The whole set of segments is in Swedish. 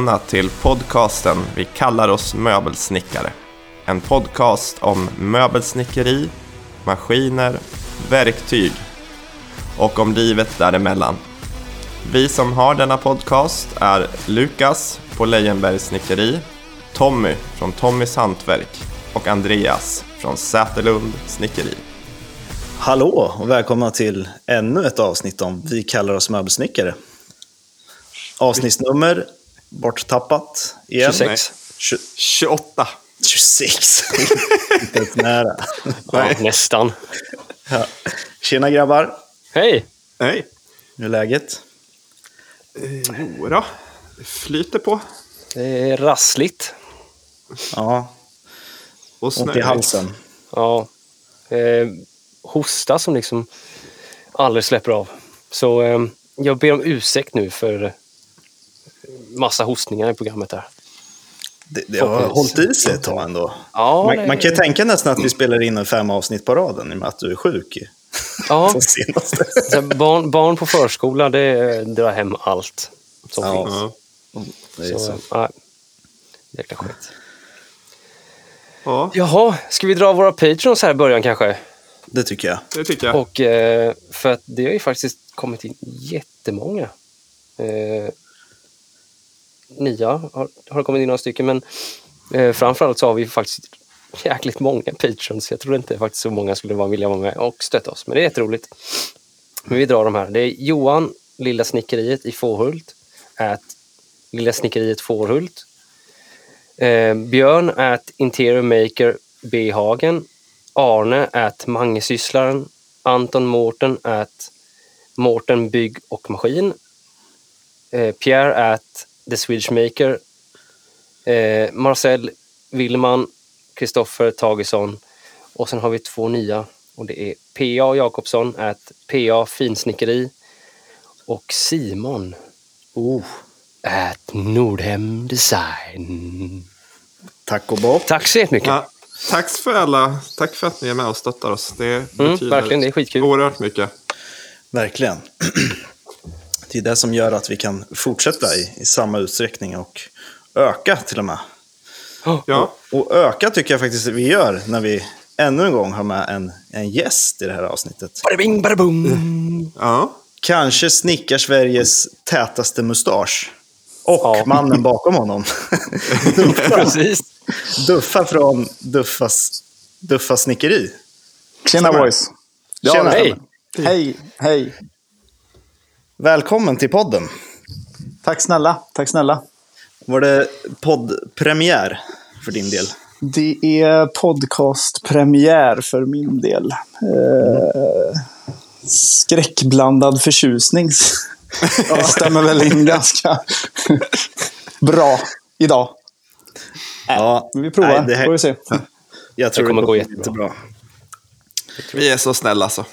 välkomna till podcasten Vi kallar oss möbelsnickare. En podcast om möbelsnickeri, maskiner, verktyg och om livet däremellan. Vi som har denna podcast är Lukas på Lejenbergs Snickeri, Tommy från Tommys Hantverk och Andreas från Säterlund Snickeri. Hallå och välkomna till ännu ett avsnitt om Vi kallar oss möbelsnickare. Avsnittsnummer borttappat igen. 26. Tju- 28. 26. Inte ens nära. Ja, nästan. Ja. Tjena grabbar, Hej! Nej, hur är läget? jo då. Det flyter på. Det är rassligt. Ja, Och ont i snöigt. halsen. Ja. Eh, hosta som liksom aldrig släpper av. Så eh, jag ber om ursäkt nu för eh, massa hostningar i programmet där. Det, det har hållit i sig ett tag ändå. Ja, Man, det- man kan ju tänka nästan att vi spelar in en fem avsnitt på raden i och med att du är sjuk. Ja, barn, barn på förskola, det eh, drar hem allt som Ja. finns. Ja. Det är Så, så. eh, nej. Jäkla skit. ja, Jaha, ska vi dra våra patrons här i början kanske? Det tycker jag. det tycker jag. Och eh, för att det har ju faktiskt kommit in jättemånga. Nya har, har det kommit in några stycken men eh, framförallt så har vi faktiskt jäkligt många patrons. Jag tror inte faktiskt så många skulle vara vilja vara med och stötta oss men det är jätteroligt. Men vi drar de här. Det är Johan, Lilla Snickeriet i Fårhult. At Lilla Snickeriet Fårhult. Eh, Björn at Interior Maker B. Hagen. Arne at Mangesysslaren. Anton Mårten at Mårten Bygg och Maskin. Eh, Pierre at The Swedish Maker. Eh, Marcel Willman, Kristoffer Tagesson. Och sen har vi två nya. Och det är PA Jakobsson at PA Finsnickeri. Och Simon Oh, at Nordhem Design. tack och bock. Tack så jättemycket. Ja, tack för alla. Tack för att ni är med och stöttar oss. Det Mm, betyder verkligen, det är skitkul. oerhört mycket. Verkligen. Det är det som gör att vi kan fortsätta i, i samma utsträckning och öka till och med. Ja, Och öka tycker jag faktiskt vi gör när vi ännu en gång har med en, en gäst i det här avsnittet. Bada bing, bada boom. ja. Kanske snickar Sveriges tätaste mustasch. Och Ja. mannen bakom honom. Precis. Duffa från Duffas, Duffas snickeri. Tjena boys! Ja, Tjena. Hej. Hej, hej. Välkommen till podden. Tack snälla, tack snälla. Var det poddpremiär för din del? Det är podcastpremiär för min del. Eh, skräckblandad förtjusning. Det stämmer väl in ganska bra idag. Ja, Men vi provar, nej, det här- får vi se. Jag tror Det kommer gå jättebra. jättebra. Vi är så snälla så.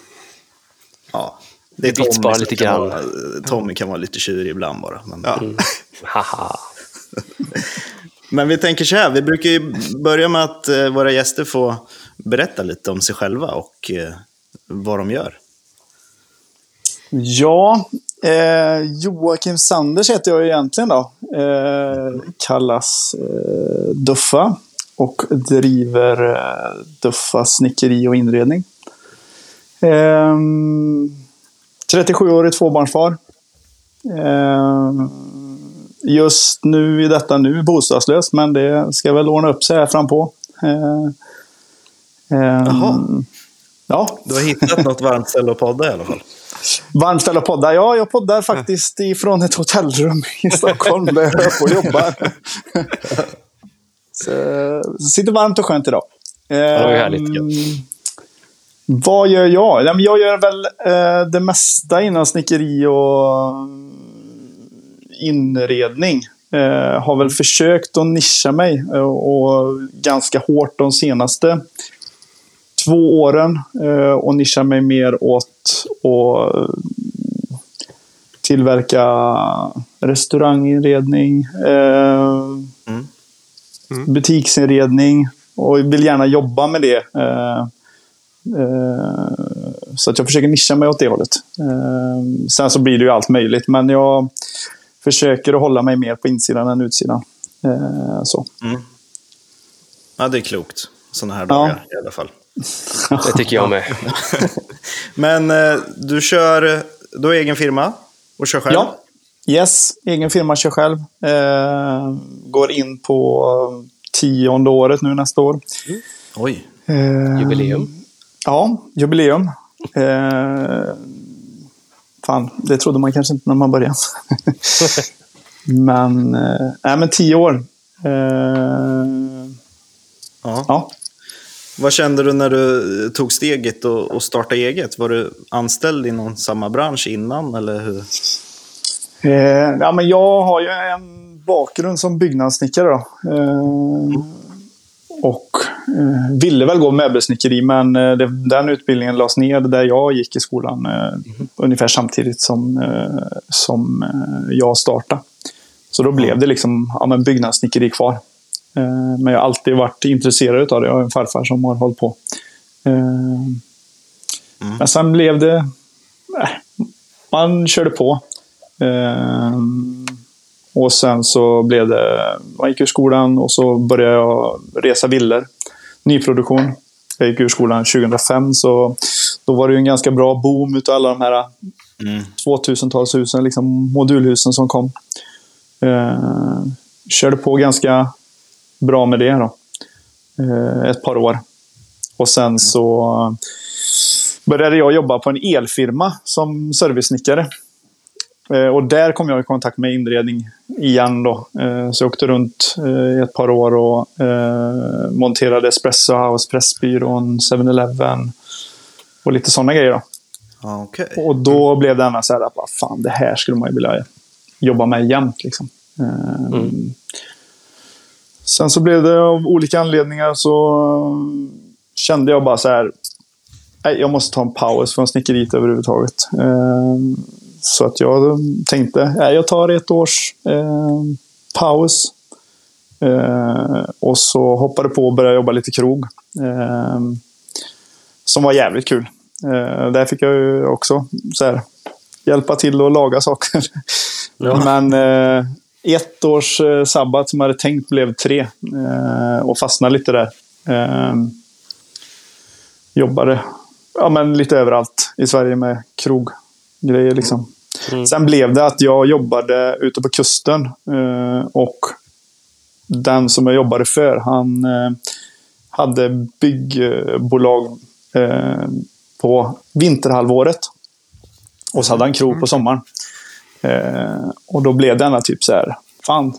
Ja. Det är Tommy bara som lite kan grann. Vara, Tommy kan vara lite tjurig ibland bara. Men, Ja. Haha. men vi tänker så här, vi brukar ju börja med att eh, våra gäster får berätta lite om sig själva och eh, vad de gör. Ja, eh, Joakim Sanders heter jag egentligen då. Eh, kallas eh, Duffa och driver eh, Duffa snickeri och inredning. Eh, 37-årig tvåbarnsfar. Eh, just nu i detta nu bostadslös, men det ska väl ordna upp sig här frampå. Eh, eh, Jaha. Ja, Du har hittat något varmt ställe att podda i alla fall. Varmt ställe att podda. Ja, jag poddar faktiskt ifrån ett hotellrum i Stockholm där jag är på och jobbar. Så, så sitter varmt och skönt idag. det var ju härligt. Vad gör jag? Men Jag gör väl eh, det mesta inom snickeri och inredning. Eh, har väl försökt att nischa mig eh, och ganska hårt de senaste två åren eh, och nischa mig mer åt att tillverka restauranginredning, eh, Mm. butiksinredning och vill gärna jobba med det. Eh, så att jag försöker nischa mig åt det hållet. Eh, sen så blir det ju allt möjligt, men jag försöker att hålla mig mer på insidan än utsidan. Eh, så. Ja, det är klokt. Sådana här Ja. dagar i alla fall. Det tycker jag med. Men eh, du kör, du har egen firma och kör själv? Ja. Yes, egen firma kör själv. Eh, går in på tionde året nu nästa år. Oj. Eh, Jubileum. Ja, jubileum. Eh, fan, det trodde man kanske inte när man började. men, eh, nej, men tio år. Eh, Ja. ja. Vad kände du när du tog steget och, och startade eget? Var du anställd i någon samma bransch innan? Eller hur? Eh, ja, men jag har ju en bakgrund som byggnadssnickare. Då. Eh, och eh, ville väl gå möbelsnickeri, men eh, den utbildningen lades ner där jag gick i skolan. Eh, Ungefär samtidigt som, som jag startade. Så då blev det liksom ja, men byggnadssnickeri kvar. Men jag har alltid varit intresserad av det. Jag har en farfar som har hållit på. Eh, Men sen blev det... Eh, man körde på. Och sen så blev det... Man gick ur skolan och så började jag resa villor. Nyproduktion. Jag gick ur skolan 2005 så då var det ju en ganska bra boom utav alla de här Mm. 2000-talshusen, liksom modulhusen som kom. Eh, körde på ganska bra med det då. Eh, ett par år. Och sen så började jag jobba på en elfirma som servicesnickare. Eh, och där kom jag i kontakt med inredning igen då. Eh, så jag åkte runt eh, i ett par år och eh, monterade Espresso House, Pressbyrån, 7-Eleven och lite sådana grejer då. Okej. Och då blev det annars så här att vad fan, det här skulle man ju vilja jobba med jämt. Liksom. Eh, Sen så blev det av olika anledningar så kände jag bara så här. Nej, jag måste ta en paus från snickeriet överhuvudtaget. Så att jag tänkte, nej, jag tar ett års eh, paus. Eh, och så hoppade på och började jobba lite krog. Eh, som var jävligt kul. Eh, där fick jag ju också så här, hjälpa till att laga saker. Men eh, ett års eh, sabbat som jag hade tänkt blev tre. Och fastnade lite där. Jobbade ja, men lite överallt i Sverige med kroggrejer. Liksom. Sen blev det att jag jobbade ute på kusten. Eh, och den som jag jobbade för, han eh, hade byggbolag eh, på vinterhalvåret. Och så hade han krog på sommaren. Eh, och då blev denna typ så här, fan,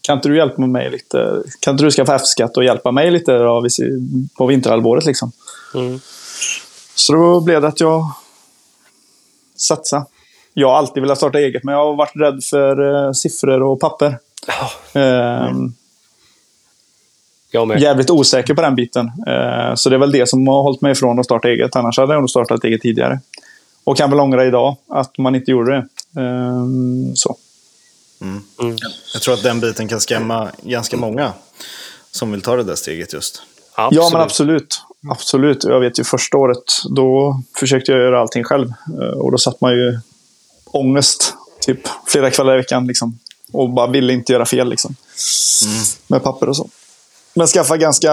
kan inte du hjälpa mig lite? Kan inte du skaffa F-skatt och hjälpa mig lite då, på vinterhalvåret liksom? Mm. Så då blev det att jag satsade. Jag har alltid velat starta eget, men jag har varit rädd för eh, siffror och papper. Eh, Jag med. jävligt osäker på den biten. Eh, så det är väl det som har hållit mig ifrån att starta eget. Annars hade jag nog startat eget tidigare. Och kan väl ångra idag att man inte gjorde det. Eh, så. Jag tror att den biten kan skrämma ganska många som vill ta det där steget just. Ja, men absolut. Absolut. Jag vet ju första året, då försökte jag göra allting själv. Eh, Och då satt man ju ångest, typ flera kvällar i veckan. Liksom. Och bara ville inte göra fel liksom. Med papper och så. Men skaffa ganska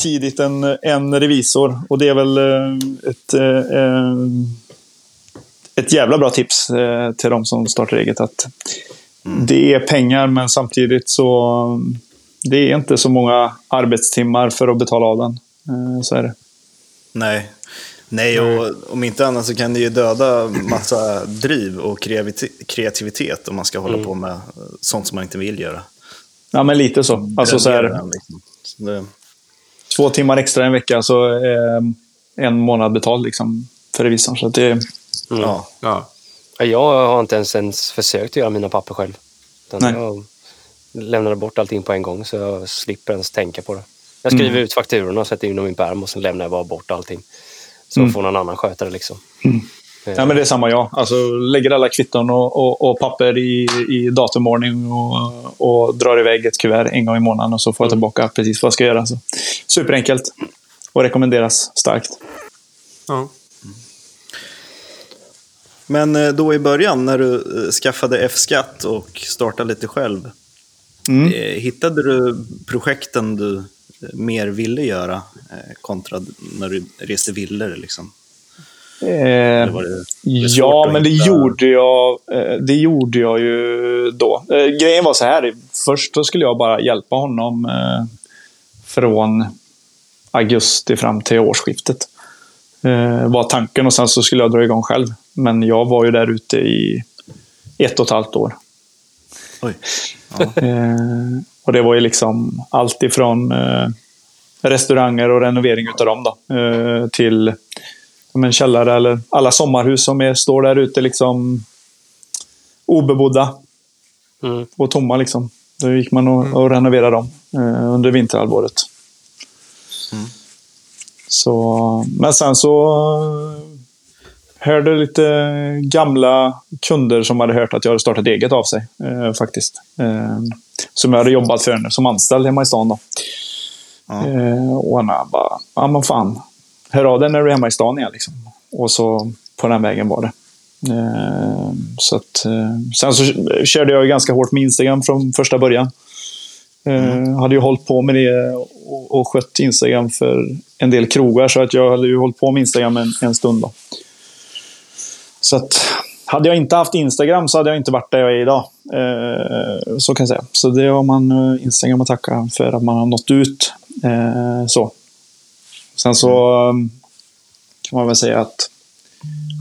tidigt en, en revisor. Och det är väl eh, ett, eh, ett jävla bra tips till de som startar eget. Att Det är pengar, men samtidigt så det är inte så många arbetstimmar för att betala av den. Eh, Så är det. Nej. Nej, och om inte annat så kan det ju döda massa driv och kreativitet om man ska hålla på med eh, sånt som man inte vill göra. Ja, men lite så. Alltså så här, liksom. Så det, två timmar extra en vecka så är en månad betald liksom, för revisorn. Så att det, ja. Ja. Ja, Jag har inte ens, ens försökt göra mina papper själv. Utan Nej. jag lämnade bort allting på en gång så jag slipper ens tänka på det. Jag skriver Mm. ut fakturorna och sätter in dem i en pärm och sen lämnar jag bara bort allting. Så Mm. får någon annan sköta det liksom. Eh, ja, men det är samma jag. Alltså, lägger alla kvitton och, och, och papper i, i datumordning och, och drar iväg ett kuvert en gång i månaden och så får jag tillbaka precis vad jag ska göra. Så. Superenkelt. Och rekommenderas starkt. Ja. Men eh, då i början när du eh, skaffade F-skatt och startade lite själv, Mm. hittade du projekten du mer ville göra eh, kontra när du reste villor? Liksom? Eh, det, det ja, men det gjorde, jag, eh, det gjorde jag ju då. Grejen var så här. Först då skulle jag bara hjälpa honom från augusti fram till årsskiftet. Var tanken och sen så skulle jag dra igång själv. Men jag var ju där ute i ett och ett halvt år. Oj. Eh, och det var ju liksom allt ifrån eh, restauranger och renovering utav dem då, eh, till som en källare eller alla sommarhus som är, står där ute liksom obebodda Mm. och tomma. Liksom. Då gick man och, och renoverade dem eh, under vinterhalvåret. Så, men sen så hörde lite gamla kunder som hade hört att jag hade startat eget av sig. Eh, faktiskt. Eh, som jag hade jobbat för som anställd hemma i stan. Då. Ja. Eh, och han bara, ja men fan. Hör av dig när du är hemma i stan igen. Liksom. Och så på den vägen var det. Eh, så att, eh, sen så körde jag ganska hårt med Instagram från första början. Eh, hade ju hållit på med det och, och skött Instagram för en del krogar. Så att jag hade ju hållit på med Instagram en, en stund. Då. Så att, hade jag inte haft Instagram så hade jag inte varit där jag är idag. Eh, så kan jag säga. Så det har man eh, Instagram att tacka för att man har nått ut. Eh, så. Sen så eh, kan man väl säga att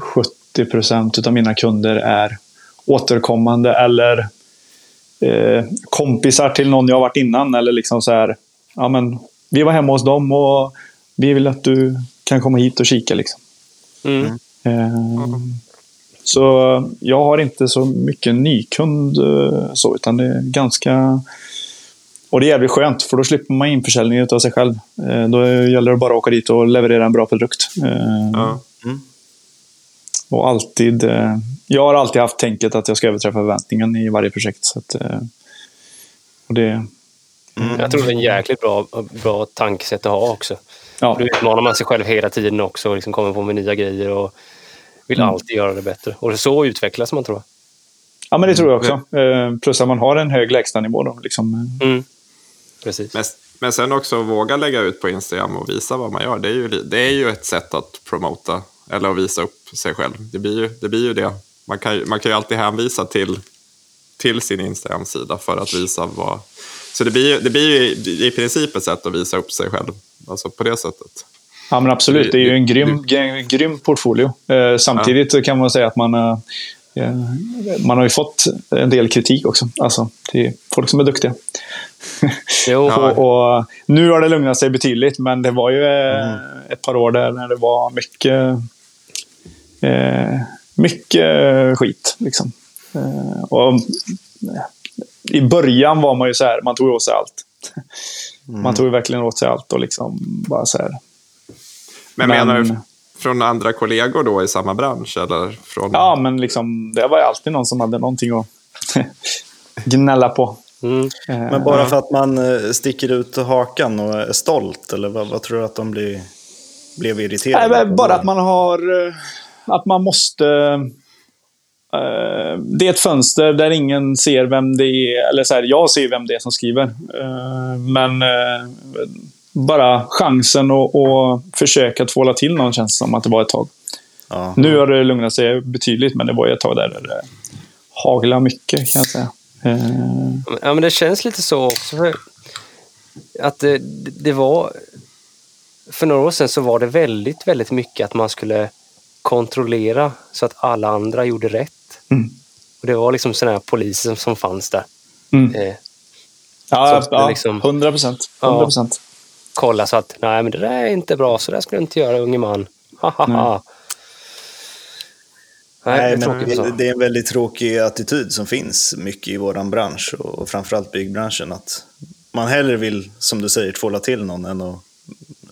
70 procent av mina kunder är återkommande eller eh, kompisar till någon jag varit innan. Eller liksom så här, ja men vi var hemma hos dem och vi vill att du kan komma hit och kika. Liksom. Mm. Eh, Så jag har inte så mycket nykund eh, så, utan det är ganska... Och det är jävligt skönt, för då slipper man införsäljning av sig själv. Eh, Då gäller det bara att åka dit och leverera en bra produkt. Eh, Ja. Och alltid... eh, Jag har alltid haft tänket att jag ska överträffa förväntningen i varje projekt. Så att, eh, och det, Jag tror det är en jäkligt bra, bra tankesätt att ha också. ja, Då utmanar man sig själv hela tiden också och liksom kommer på med nya grejer och vill Mm. alltid göra det bättre. Och så utvecklas man tror jag. ja, men det tror jag också. Eh, Plus att man har en hög lägstanivå. Då, liksom. Mm. Precis. Men, men sen också våga lägga ut på Instagram och visa vad man gör. Det är ju, det är ju ett sätt att promota eller att visa upp sig själv. Det blir ju det. Blir ju det. Man, kan, ju- man kan ju alltid hänvisa till, till sin Instagram-sida för att visa vad... Så det blir ju, det blir ju i, i princip ett sätt att visa upp sig själv. Alltså på det sättet. Ja, men absolut. Det är ju en grym, grym, grym portfolio. Eh, samtidigt kan man säga att man, eh, eh, man har ju fått en del kritik också. Alltså, det är folk som är duktiga. Och, och nu har det lugnat sig betydligt, men det var ju eh, ett par år där när det var mycket, mycket skit. Liksom. Och, I början var man ju så här, man tog åt sig allt. Man tog ju verkligen åt sig allt och liksom bara så här. Men, Men- menar du från andra kollegor då i samma bransch? Eller från... Ja, men liksom, det var ju alltid någon som hade någonting att gnälla på. mm. Eh, Men bara för att man eh, sticker ut hakan och är stolt, eller vad, vad tror du att de blir, blev irriterade? Nej, på? bara att man har... eh, Att man måste... eh, det är ett fönster där ingen ser vem det är. Eller så här, jag ser vem det är som skriver. Eh, men eh, bara chansen att att försöka tvåla till någon känns som att det var ett tag. Ja. Nu har det lugnat sig betydligt, men det var ju ett tag där det haglade mycket kan jag säga. Eh, Ja, men det känns lite så också. För att det, det var... För några år sedan så var det väldigt, väldigt mycket att man skulle kontrollera så att alla andra gjorde rätt. Mm. Och det var liksom sådana här poliser som, som fanns där. Mm. Eh, Ja, ja liksom- 100 procent. 100 procent. Kolla så att nej, men det där är inte bra, så där ska du inte göra unge man. Ha, ha, ha. Nej, Nej, det är men tråkigt så. det, är en väldigt tråkig attityd som finns mycket i vår bransch och framförallt byggbranschen. Att man hellre vill, som du säger, tvåla till någon än att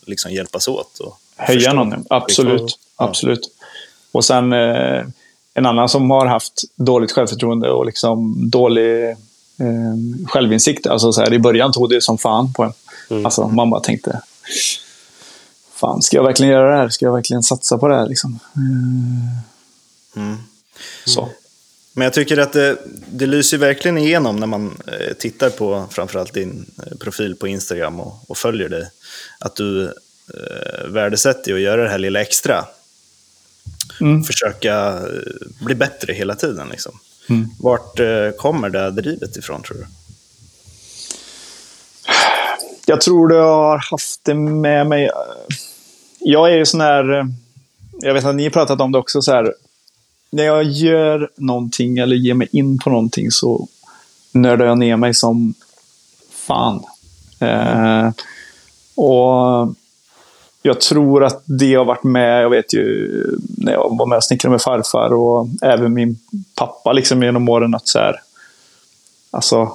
liksom hjälpas åt. Och Höja förstå. någon, absolut. Ja. absolut. Och sen eh, en annan som har haft dåligt självförtroende och liksom dålig eh, självinsikt. Alltså så här, I början tog det som fan på en. Mm. Alltså, man bara tänkte, fan, ska jag verkligen göra det här? Ska jag verkligen satsa på det här? Liksom? Eh, Mm. Så. Men jag tycker att det, det lyser verkligen igenom när man eh, tittar på framförallt din eh, profil på Instagram och, och följer dig. Att du eh, värdesätter att göra det här lilla extra. Mm. Försöka bli bättre hela tiden. Liksom. Mm. Vart eh, kommer det drivet ifrån tror du? Jag tror du har haft det med mig. Eh, jag är ju sån här... Eh, jag vet att ni har pratat om det också. så här. När jag gör någonting eller ger mig in på någonting så nördar jag ner mig som fan. Eh, och jag tror att det har varit med, jag vet ju när jag var med och snickrade med farfar och även min pappa liksom genom åren att så här, alltså,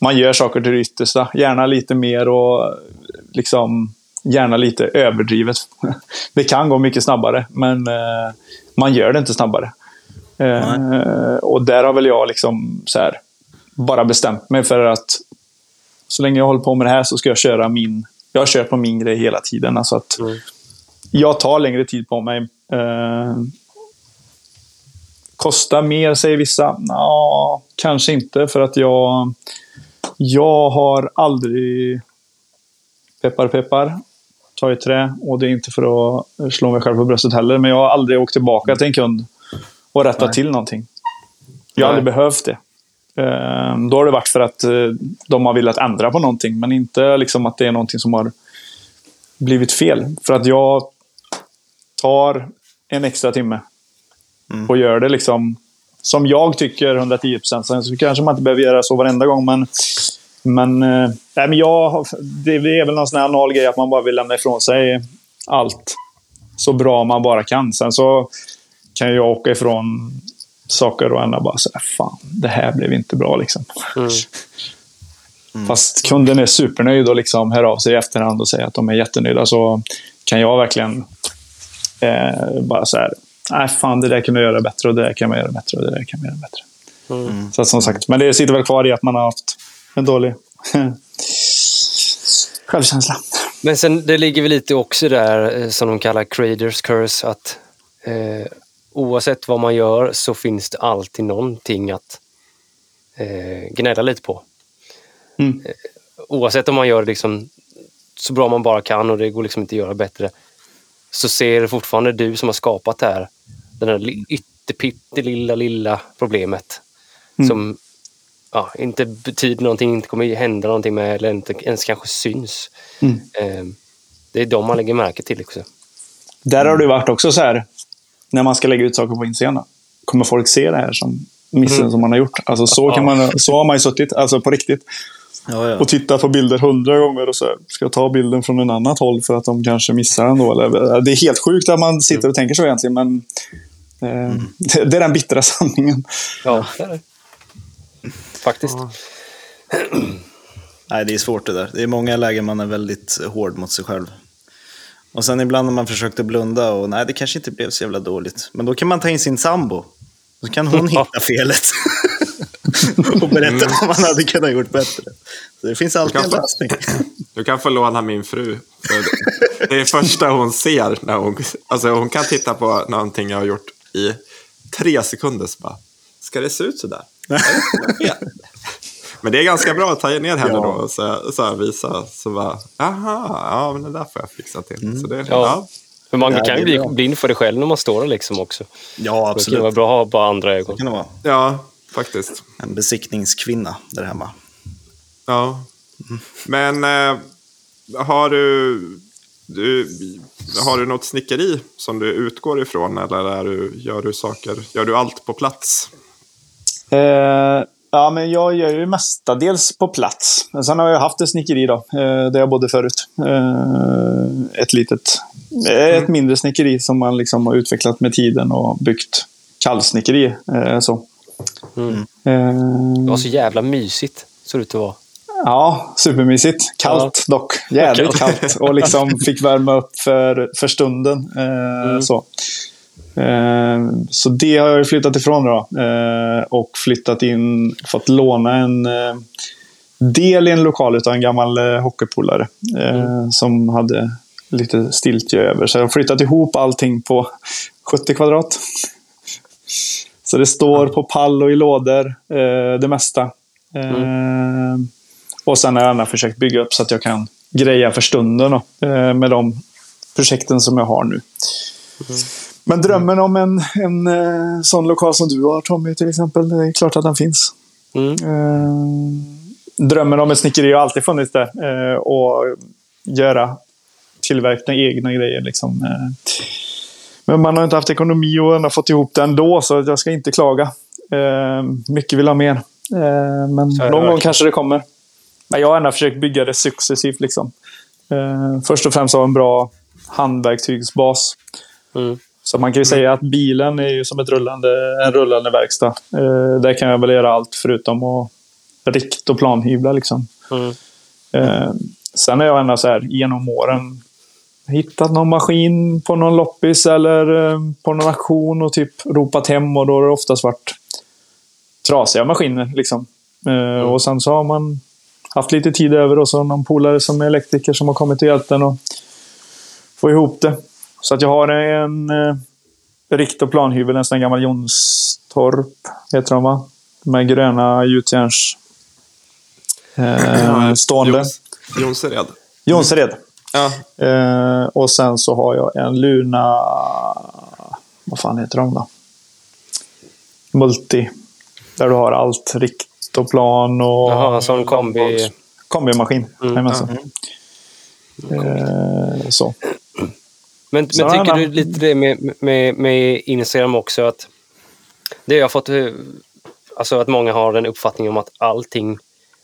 man gör saker till det yttersta. Gärna lite mer och liksom gärna lite överdrivet. Det kan gå mycket snabbare, men eh, man gör det inte snabbare. Eh, och där har väl jag liksom så här, bara bestämt mig för att så länge jag håller på med det här så ska jag köra min... Jag kör på min grej hela tiden. Alltså att Jag tar längre tid på mig. Eh, kostar mer, säger vissa. Ja, kanske inte, för att jag... Jag har aldrig... Peppar, peppar. Ta i trä. Och det är inte för att slå mig själv på bröstet heller, men jag har aldrig åkt tillbaka till en kund och rättat Nej. till någonting. Jag har Nej. aldrig behövt det. Eh, Då har det varit för att eh, de har velat ändra på någonting, men inte liksom att det är någonting som har blivit fel. För att jag tar en extra timme och gör det liksom som jag tycker 110 procent. Sen så kanske man inte behöver göra så varenda gång, men men, eh, nej, men jag, det är väl någon sån här anal grej att man bara vill lämna ifrån sig allt så bra man bara kan. Sen så kan jag åka ifrån saker och ändå bara säga fan, det här blev inte bra liksom. Fast kunden är supernöjd och liksom hör av sig i efterhand och säger att de är jättenöjda så kan jag verkligen eh, bara så här, nej fan det där kan man göra bättre och det där kan man göra bättre och det där kan man göra bättre. Så att, som sagt, men det sitter väl kvar i att man har haft en dålig självkänsla. Men sen, det ligger väl lite också där eh, som de kallar creators curse att eh, oavsett vad man gör så finns det alltid någonting att eh, gnälla lite på. Mm. Eh, oavsett om man gör liksom så bra man bara kan och det går liksom inte att göra bättre så ser fortfarande du som har skapat det här, den här li- ytterpyttelilla lilla problemet som ja, inte betyder någonting, inte kommer hända någonting med eller inte ens kanske syns. Mm. Eh, det är de man lägger märke till också. Där har det varit också så här, när man ska lägga ut saker på Instagram. Kommer folk se det här som missen som man har gjort? Alltså, så, kan man, så har man ju suttit, alltså på riktigt. Ja, ja. Och tittat på bilder hundra gånger och så här, ska jag ta bilden från en annat håll för att de kanske missar den då? Eller, det är helt sjukt att man sitter och tänker så egentligen, men eh, det, det är den bittra sanningen. Ja, det är det. Faktiskt. Nej, det är svårt det där. Det är många lägen man är väldigt hård mot sig själv. Och sen ibland när man försökte blunda och nej, det kanske inte blev så jävla dåligt. Men då kan man ta in sin sambo. Så kan hon hitta felet. och berätta vad man hade kunnat gjort bättre. Så det finns alltid en lösning. Du kan få låna min fru. För Det är första hon ser. När hon, alltså hon kan titta på någonting jag har gjort i tre sekunder. Så bara, Ska det se ut så där? Men det är ganska bra att ta ner henne Ja. då och så, så här, visa. Så bara, jaha, ja men det där får jag fixa till. Så det, Ja. ja. För man Ja, kan ju bli bra. blind för det själv när man står där liksom också. Ja, Det kan vara absolut. bra att ha bara andra ögon. Det kan det vara. ja, faktiskt. En besiktningskvinna där hemma. Ja. Men eh, har du, du har du något snickeri som du utgår ifrån eller är du, gör du saker, gör du allt på plats? Eh, ja, men jag gör ju mestadels på plats. Men sen har jag haft ett snickeri då, eh, där jag bodde förut. Eh, ett litet, eh, ett mindre snickeri som man liksom har utvecklat med tiden och byggt kallsnickeri. Eh, så. Mm. Eh, Det var så jävla mysigt, såg det ut att vara. Ja, supermysigt. Kallt dock. Jävligt Kallt. kallt. Och liksom fick värma upp för, för stunden. Eh, så. Eh, så det har jag flyttat ifrån då. Eh, och flyttat in, fått låna en eh, del i en lokal av en gammal eh, hockeypolare. Eh, Som hade lite stiltje över. Så jag har flyttat ihop allting på 70 kvadrat. Så det står på pall och i lådor, det mesta. Eh, och sen har jag gärna försökt bygga upp så att jag kan greja för stunden då, eh, med de projekten som jag har nu. Men drömmen om en, en eh, sån lokal som du har Tommy till exempel, det är klart att den finns. Mm. Eh, drömmen om ett snickeri har alltid funnits där. Och göra tillverkning egna grejer. Liksom. Men man har inte haft ekonomi och ändå fått ihop det ändå, så jag ska inte klaga. Mycket vill ha mer. Men någon gång kanske det kommer. Men jag har ändå försökt bygga det successivt. Liksom. Eh, först och främst ha en bra handverktygsbas. Mm. Så man kan ju säga att bilen är ju som ett rullande, en rullande verkstad. Eh, där kan jag väl göra allt förutom att rikt och planhyvla. Liksom. Mm. Eh, sen har jag ändå så här, genom åren hittat någon maskin på någon loppis eller eh, på någon auktion och typ ropat hem och då har det oftast varit trasiga maskiner. Liksom. Eh, Och sen så har man haft lite tid över och så har någon polare som är elektriker som har kommit och hjälpt den och få ihop det. Så att jag har en eh, rikt och planhyvel, en sån här gammal Jonstorp, heter de va? Här gröna gjutjärns... Eh, stående. Jons, Jonsered. Jonsered. Ja, Eh, och sen så har jag en Luna... Vad fan heter de då? Multi. Där du har allt. Rikt och plan och... Jaha, en sån kombi. Kombimaskin. Mm. Jajamensan. Eh, så. Men, Så men tycker du lite det med, med, med Instagram också att det jag har fått, eh, alltså att många har den uppfattningen om att allting,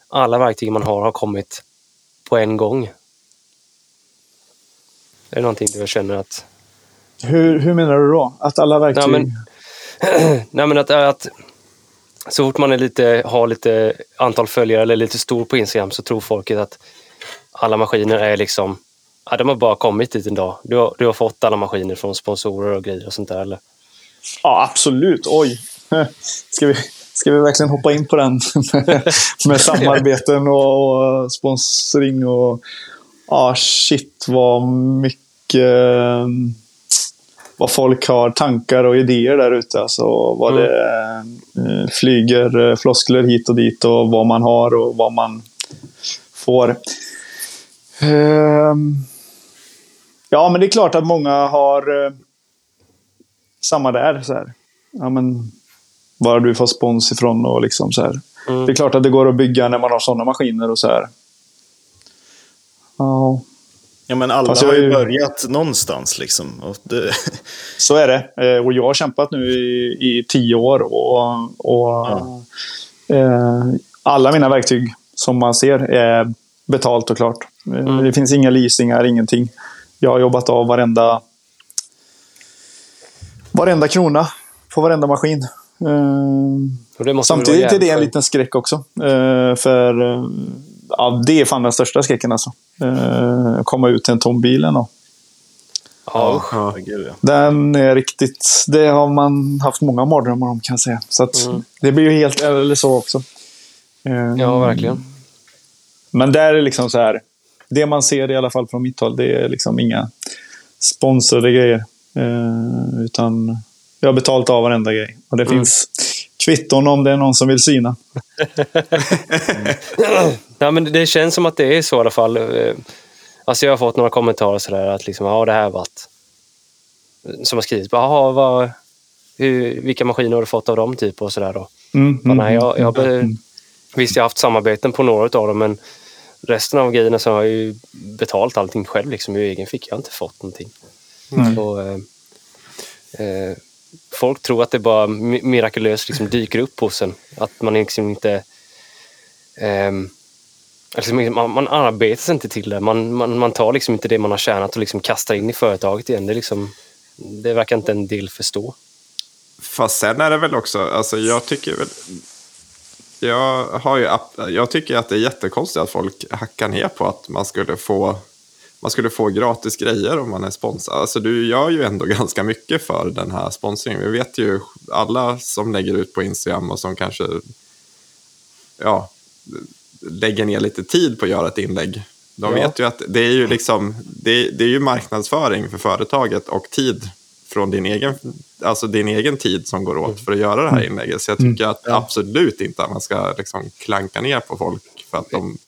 alla verktyg man har har kommit på en gång. Är det någonting du känner att, Hur, hur menar du då? Att alla verktyg... Ja, men- nej men att, att så fort man är lite, har lite antal följare eller lite stor på Instagram så tror folket att alla maskiner är liksom, ja, de har bara kommit dit en dag. Du har, du har fått alla maskiner från sponsorer och grejer och sånt där eller? Ja, absolut. Oj. Ska vi, ska vi verkligen hoppa in på den? med samarbeten och, och sponsring och... Ja, shit vad mycket... Vad folk har tankar och idéer där ute. Alltså vad Mm. det eh, flyger eh, floskler hit och dit och vad man har och vad man får. Ehm, ja, men det är klart att många har... eh, samma där. Så här. Ja, men, var du fått spons ifrån? Och liksom så här. Mm. Det är klart att det går att bygga när man har sådana maskiner och så här. Ja, Ja, men alla Fast jag har ju börjat någonstans liksom. Och det, så är det. Eh, Och jag har kämpat nu i, i tio år. Och, och eh, alla mina verktyg som man ser är betalt och klart. Eh, Det finns inga leasingar, ingenting. Jag har jobbat av varenda, varenda krona på varenda maskin. Eh, Samtidigt är det en liten skräck också. Eh, för eh, ja, det är fan den största skräcken alltså. Eh, komma ut till en tom bil ändå. Ja, ja. Den är riktigt... Det har man haft många mardrömmar om kan jag säga. Så att Mm. det blir ju helt eller så också. Eh, ja, verkligen. Men där är liksom så här. Det man ser i alla fall från mitt håll, det är liksom inga sponsrade grejer. Eh, utan jag har betalt av varenda grej. Och det Mm. finns kvitton om det är någon som vill syna. Ja, men det känns som att det är så i alla fall. Eh, Alltså jag har fått några kommentarer sådär att liksom, ja det här varit... Som har skrivit, jaha, vad, hur, vilka maskiner har du fått av dem typ och sådär då. Mm, mm, nej, jag, jag, mm, mm. Visst, jag har haft samarbeten på några av dem, men resten av grejerna så har jag ju betalt allting själv liksom, i egen ficka. Jag har inte fått någonting. Mm. Och, eh, eh, folk tror att det bara mi- mirakulöst liksom dyker upp hos en. Att man liksom inte... ehm, liksom, man, man arbetar sig inte till det. Man, man, man tar liksom inte det man har tjänat och liksom kastar in i företaget igen. Det, liksom, det verkar inte en del förstå. Fast sen är det väl också, alltså jag tycker väl... Jag, har ju, jag tycker att det är jättekonstigt att folk hackar ner på att man skulle få, man skulle få gratis grejer om man är sponsrad. Alltså du gör ju ändå ganska mycket för den här sponsringen. Vi vet ju alla som lägger ut på Instagram och som kanske ja, lägger ner lite tid på att göra ett inlägg. De Ja. vet ju att det är ju liksom, det, det är ju marknadsföring för företaget och tid från din egen, alltså din egen tid som går åt för att göra det här inlägget. Så jag tycker att absolut inte att man ska liksom klanka ner på folk för att de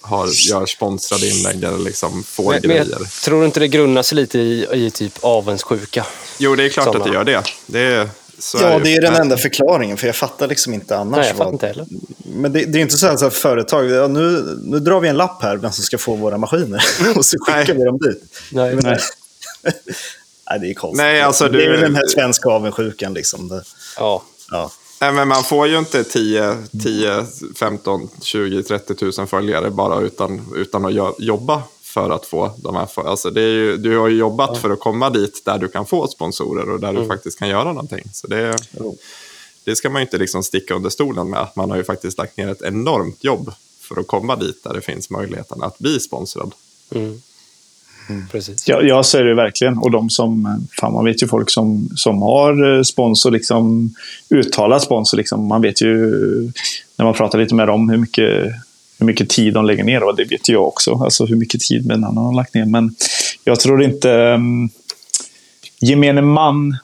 har, gör sponsrade inlägg eller liksom får Men, men grejer. jag tror inte det grundar sig lite i, i typ avundsjuka. Jo, det är klart Såna. att det gör det. det är, så Ja, ju. det är den enda förklaringen, för jag fattar liksom inte annars. Nej, jag fattar vad- inte heller. Men det, det är inte så att företag, ja, nu, nu drar vi en lapp här, vem som ska få våra maskiner. och så skickar Nej. vi dem dit. Nej. Men, nej, det är konstigt. Nej, alltså, det är du- väl den här svenska avundsjukan. Liksom. Det, Ja. ja. Nej, men man får ju inte 10, 10, 15, 20, 30 000 följare bara utan, utan att jo- jobba för att få de här. För, alltså det är ju, du har ju jobbat för att komma dit där du kan få sponsorer och där du faktiskt kan göra någonting. Så det, det ska man ju inte liksom sticka under stolen med. Man har ju faktiskt lagt ner ett enormt jobb för att komma dit där det finns möjligheten att bli sponsrad. Mm. Precis. Ja, jag ser det verkligen. Och de som, fan man vet ju folk som, som har eh, sponsor, liksom, uttalat sponsor. Liksom. Man vet ju, när man pratar lite med dem, hur mycket, hur mycket tid de lägger ner. Och det vet jag också, alltså hur mycket tid en annan har lagt ner. Men jag tror inte um, gemene man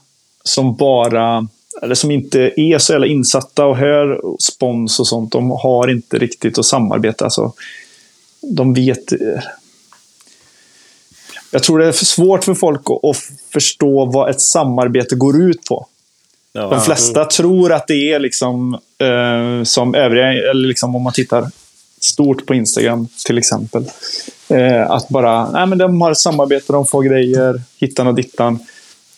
som bara, eller som inte är så jävla insatta och hör spons och sånt, de har inte riktigt att samarbeta. Alltså, de vet eh, jag tror det är för svårt för folk att, förstå vad ett samarbete går ut på. Ja. De flesta tror att det är liksom eh, som övriga, eller liksom om man tittar stort på Instagram till exempel. Eh, att bara, nej men de har samarbete, de får grejer, hittan och dittan.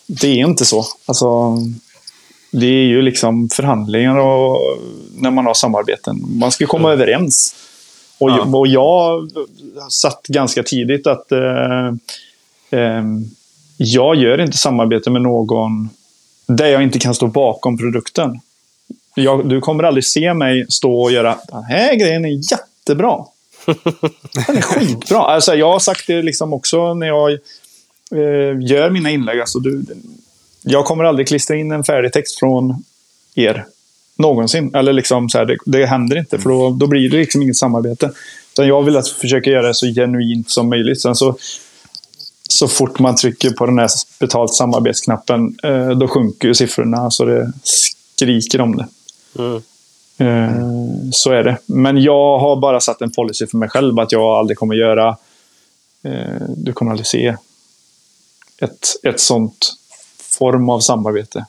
Det är inte så. Alltså, det är ju liksom förhandlingar och när man har samarbeten. Man ska komma överens. Och, Ja. och jag satt ganska tidigt att eh, eh, jag gör inte samarbete med någon där jag inte kan stå bakom produkten. Jag, du kommer aldrig se mig stå och göra den här grejen är jättebra. Den är skitbra. Alltså, jag har sagt det liksom också när jag eh, gör mina inlägg. Alltså, du, jag kommer aldrig klistra in en färdig text från er. Någonsin. Eller liksom så här, det, det händer inte, för då, då blir det liksom inget samarbete. Utan jag vill att försöka göra det så genuint som möjligt. Sen så, så fort man trycker på den här betalt samarbetsknappen, eh, då sjunker ju siffrorna så det skriker om det. Mm. Eh, Så är det. Men jag har bara satt en policy för mig själv att jag aldrig kommer göra... eh, Du kommer aldrig se ett, ett sånt form av samarbete.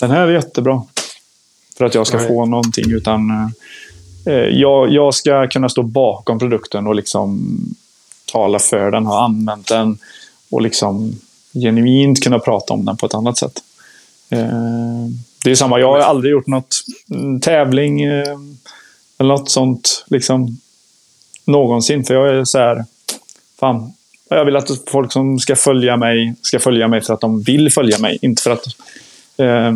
Den här är jättebra. För att jag ska Nej. få någonting. Utan eh, jag, jag ska kunna stå bakom produkten och liksom tala för den, ha använt den och liksom genuint kunna prata om den på ett annat sätt. Det är samma, jag har aldrig gjort något mm, tävling eh, eller något sånt liksom någonsin. För jag är så här, fan, jag vill att folk som ska följa mig ska följa mig för att de vill följa mig. Inte för att eh,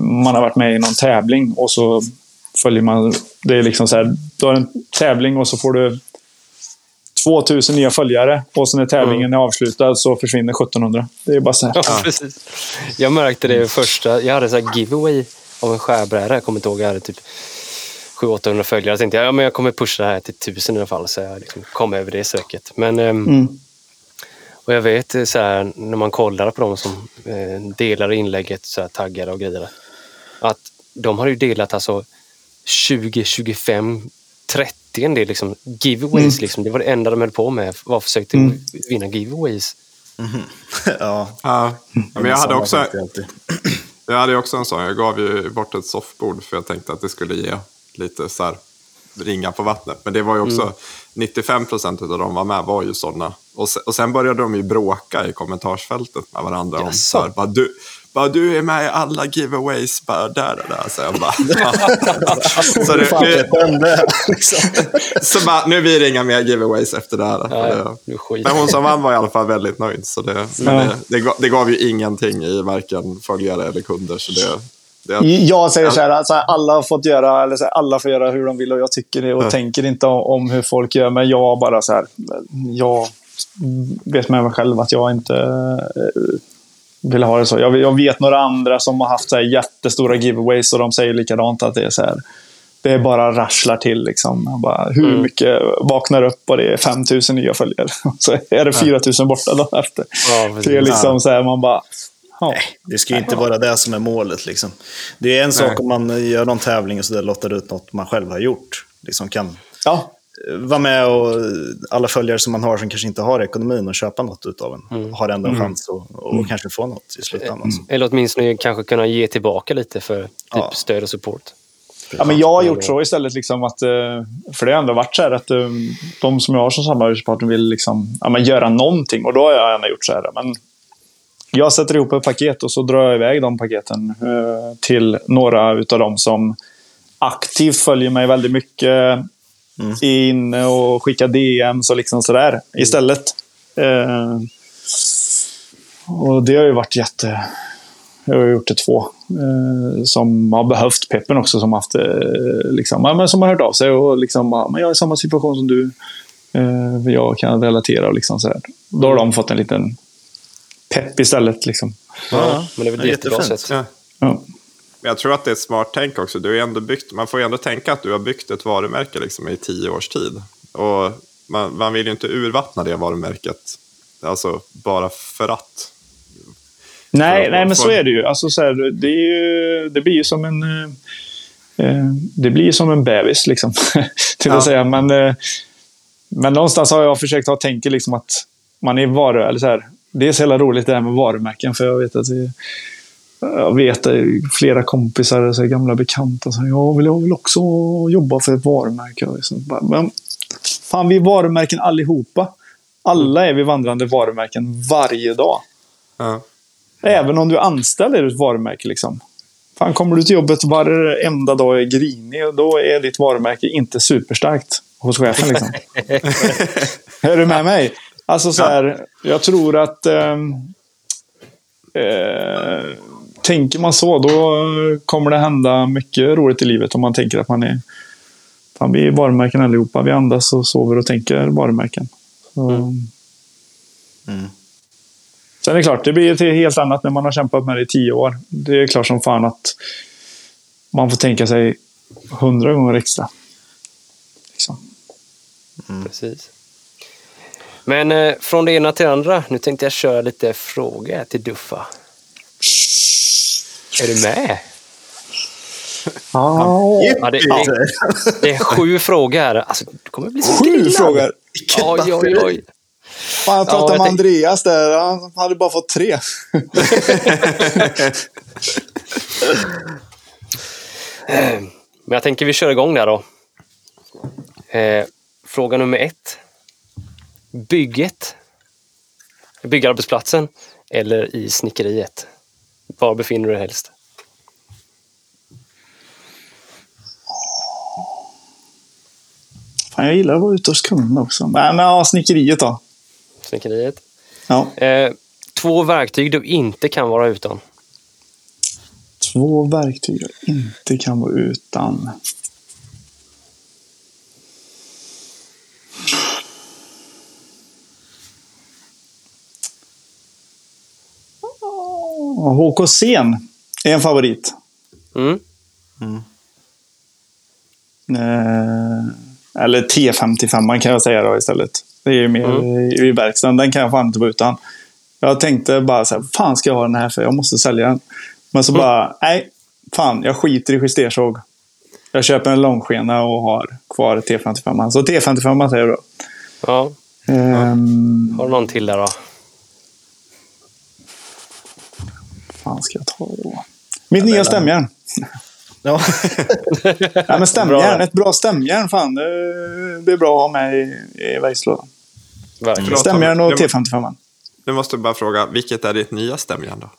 man har varit med i någon tävling och så följer man. Det är liksom så här, du har en tävling och så får du 2000 nya följare och sen när tävlingen är avslutad så försvinner 1700. Det är bara så här. Ja, precis. Jag märkte det första. Jag hade så här giveaway av en skärbräda. Jag kommer inte ihåg. Jag hade typ 700-800 följare. Jag tänkte ja, men jag kommer pusha det här till 1000 i alla fall. Så jag liksom kom över det söket. Men, ehm, Mm. Och jag vet så här, när man kollar på de som eh, delar inlägget, så här, taggade och grejer. Att de har ju delat alltså 20, 25, 30 en del liksom, giveaways. Liksom. Det var det enda de höll på med. Var försökte Mm. vinna giveaways. ja. Ja, men jag hade också. Jag hade ju också en sån. Jag gav ju bort ett soffbord för jag tänkte att det skulle ge lite så här ringa på vattnet. Men det var ju också 95 procent av de var med var ju sådana. Och sen, och sen började de ju bråka i kommentarsfältet med varandra. Om, så här, bara, du, bara, du är med i alla giveaways, bara där och där. Så jag bara, så, det, det? Liksom. så bara, nu blir det inga mer giveaways efter det här. Ja, Det-. Men hon som vann var i alla fall väldigt nöjd. Så det, men det, det, gav, det gav ju ingenting i varken följare eller kunder. Så det, Jag säger så här, alltså, alla har fått göra, eller så här, alla får göra hur de vill och jag tycker det och Ja. tänker inte om, om hur folk gör. Men jag bara så här, jag vet med mig själv att jag inte eh, vill ha det så. Jag, jag vet några andra som har haft så här jättestora giveaways och de säger likadant att det är så här. Det är bara rasslar till liksom. Bara, hur Mm. mycket vaknar upp och det är 5000 nya följare. Så är det 4000 borta dagen efter. Ja, det är liksom så här, man bara... Ja. Nej, det ska ju inte vara det som är målet. Liksom. Det är en sak om man gör någon tävling och så där lottar ut något man själv har gjort. Liksom kan ja. Eh, vara med och alla följare som man har som kanske inte har ekonomin att köpa något utav en har ändå en chans att och kanske få något i slutändan. Så. Eller åtminstone kanske kunna ge tillbaka lite för typ Ja. stöd och support. Ja, men jag har gjort så istället. Liksom att, eh, för det har ändå varit så här att eh, de som jag har som samarbetspartner vill liksom, ja, men göra någonting. Och då har jag gärna gjort så här. Men jag sätter ihop ett paket och så drar jag iväg de paketen eh, till några utav dem som aktivt följer mig väldigt mycket. Är inne och skickar DMs och liksom sådär istället. Eh, och det har ju varit jätte... Jag har gjort det två. Eh, som har behövt peppen också. Som, haft, eh, liksom, ja, men som har hört av sig och liksom, ja, men jag är i samma situation som du. Eh, jag kan relatera och liksom sådär. Då har de fått en liten pepp istället. Liksom. Ja, men det är väl ett jättebra sätt. Ja. Ja. Men Jag tror att det är ett smart tänk också. Du har ju ändå byggt, man får ju ändå tänka att du har byggt ett varumärke liksom i tio års tid. Och man, man vill ju inte urvattna det varumärket. Alltså bara för att. Nej, För- nej, men för- så är det ju. Alltså, så här, det, är ju det blir ju som en... eh, Eh, det blir som en bebis, liksom. till Ja. att säga. Men, eh, men någonstans har jag försökt ha tänket liksom att man är varu... Eller så här, det är så jävla roligt det här med varumärken. För jag vet att det, jag vet eh, flera kompisar, så gamla bekanta, som jag vill, jag vill också jobba för ett varumärke. Liksom, men fan, vi är varumärken allihopa. Alla är vi vandrande varumärken varje dag. Ja. Även om du är anställd är du ett varumärke. Liksom. Fan, kommer du till jobbet varenda dag och är grinig, då är ditt varumärke inte superstarkt hos chefen. Liksom. är du med mig? Alltså så här, jag tror att... ehm, eh, tänker man så, då kommer det hända mycket roligt i livet om man tänker att man är... Fan, vi är varumärken allihopa. Vi andas och sover och tänker varumärken. Så, Mm. Sen är det klart, det blir ett helt annat när man har kämpat med det i tio år. Det är klart som fan att man får tänka sig hundra gånger extra. Liksom. Precis. Men eh, från det ena till det andra. Nu tänkte jag köra lite frågor till Duffa. Är du med? Ja, Ja, det, det, det är sju frågor. Alltså, det kommer bli så sju grillad. frågor. Oj, oj, oj. Fan, jag pratade jag med Andreas där. Han hade bara fått tre. Men jag tänker vi kör igång där då. Eh, fråga nummer ett. Bygget. Byggarbetsplatsen eller i snickeriet? Var befinner du dig helst? Fan, jag gillar att vara ute hos kunderna också. Men ja, snickeriet då. Snickeriet. Ja. Eh, två verktyg du inte kan vara utan. Två verktyg jag inte kan vara utan. HKC är en favorit. Mm. Eh, eller T55 kan jag säga då istället. Det är ju mer i, i verkstaden. Den kan jag fan inte vara utan. Jag tänkte bara så här, fan ska jag ha den här för? Jag måste sälja den. Men så bara, nej, fan, jag skiter i justersåg. Jag köper en långskena och har kvar T55. Så T55 säger jag då. Ja. Ehm, Har du någon till där då? Fan ska jag ta då? Mitt nya stämjärn. Ja. Ja, men stämjärn, Bra. ett bra stämjärn. Fan, det, det är bra att ha med i, i verktygslådan. Stämjärn och det- T55. Nu måste jag bara fråga, vilket är ditt nya stämjärn då?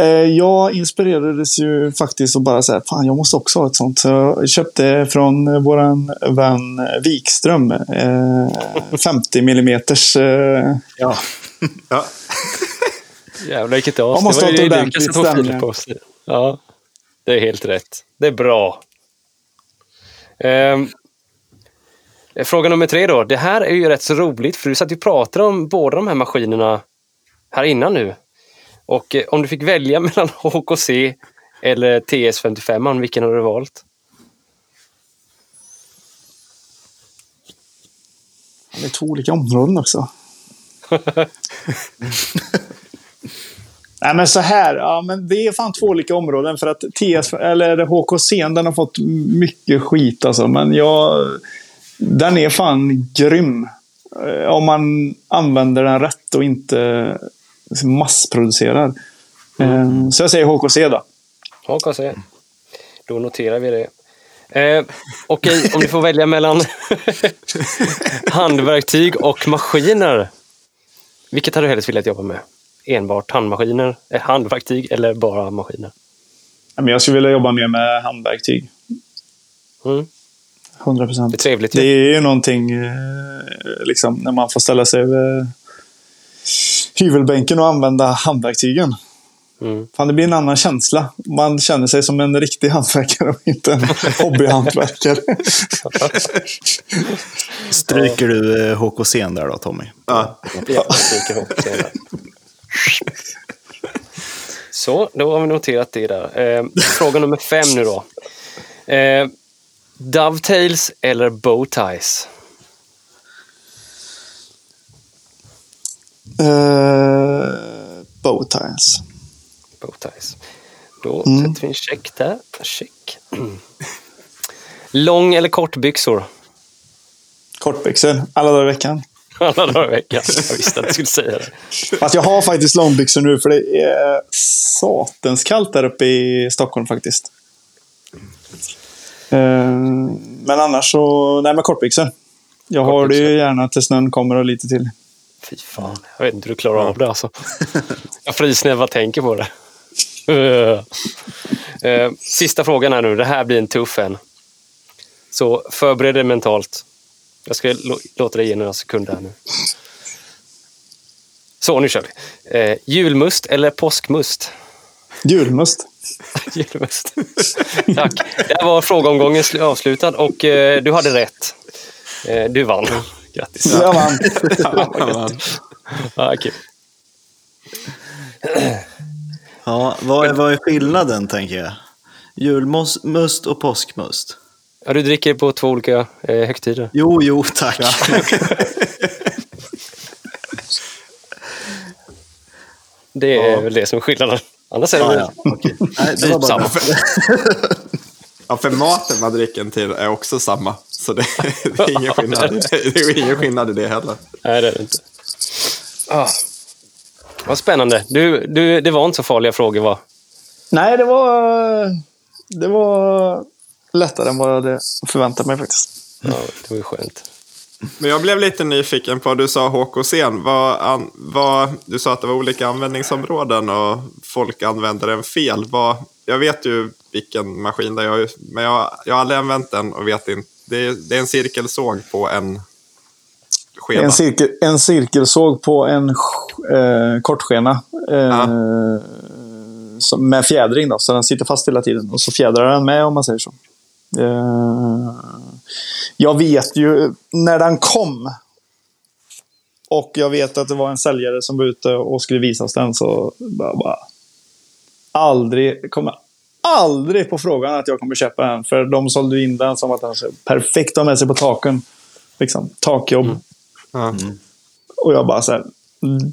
Eh, Jag inspirerades ju faktiskt att bara säga fan jag måste också ha ett sånt. Så jag köpte från eh, våran vän Wikström eh, 50 mm. Eh, ja. Ja. Jävlar vilket as. Man måste ha ett ordentligt stämning. Ja, det är helt rätt. Det är bra. Ehm, fråga nummer tre då. Det här är ju rätt så roligt för du satt ju och pratade om båda de här maskinerna här innan nu. Och eh, om du fick välja mellan HKC eller TS55, vilken har du valt? det är två olika områden också. Nej, men så här. Ja, men det är fan två olika områden. För att TS, eller HKC, den har fått mycket skit alltså. Men jag... Den är fan grym. Eh, Om man använder den rätt och inte massproducerar. Eh, Så jag säger HKC då. HKC. Då noterar vi det. Eh, Okej, om du får välja mellan handverktyg och maskiner. Vilket hade du helst velat jobba med? Enbart handmaskiner, eh, handverktyg eller bara maskiner? Jag skulle vilja jobba mer med handverktyg. Mm. 100 procent. Det är trevligt Det ju. är ju någonting eh, liksom, när man får ställa sig över hyvelbänken och använda handverktygen. Mm. Fan, det blir en annan känsla. Man känner sig som en riktig hantverkare och inte en hobbyhantverkare. Stryker du eh, HKC där då, Tommy? Ja. Ja, jag stryker senare. Så, då har vi noterat det där. Eh, fråga nummer fem nu då. Eh, dovetails eller bowties? uh, Bowties. Bowties. Då Mm. sätter vi en check där. Check. Lång eller kortbyxor? Kortbyxor alla dagar i veckan. Alla dagar i veckan. Jag visste att du skulle säga det. Fast jag har faktiskt långbyxor nu för det är satans kallt där uppe i Stockholm faktiskt. Eh, Men annars så, nej men kortbyxor. Jag har det ju gärna till snön kommer och lite till. Fy fan, jag vet inte hur du klarar av det alltså. Jag fryser när jag bara tänker på det. Eh, Sista frågan här nu. Det här blir en tuff en. Så förbered dig mentalt. Jag ska lå- låta dig ge några sekunder här nu. Så, nu kör vi. Eh, julmust eller påskmust? Julmust. julmust. Tack. Där var frågeomgången sl- avslutad och eh, du hade rätt. Eh, du vann. Grattis. Jag vann. Ja, kul. Ja, vad är, vad är skillnaden, tänker jag? Julmust och påskmust? Ja, du dricker på två olika eh, högtider. Jo, jo, tack. Det är Ja. väl det som är skillnaden. Annars är det Ja, ja, okej. Nej, det typ samma. Ja, för maten man dricker en till är också samma. Så det, det, är, ingen skillnad. det är ingen skillnad i det heller. Nej, det är det inte. Ah. Vad spännande. Du, du, det var inte så farliga frågor, va? Nej, det var, det var lättare än vad jag hade förväntat mig faktiskt. Ja, det var ju skönt. Men jag blev lite nyfiken på, du sa HKC, vad, an, vad, du sa att det var olika användningsområden och folk använder den fel. Vad, jag vet ju vilken maskin det är, jag- men jag, jag har aldrig använt den och vet inte. Det är, det är en cirkelsåg på en skena. En, cirkel, en cirkelsåg på en eh, kortskena. Eh, som, med fjädring då, så den sitter fast hela tiden. Och så fjädrar den med om man säger så. Eh, jag vet ju när den kom. Och jag vet att det var en säljare som var ute och skulle visa oss den. Så bara, bara aldrig, kommer aldrig på frågan att jag kommer köpa den. För de sålde in den som att den är perfekt att ha med sig på taken. Liksom, takjobb. Ja. Och jag bara så här,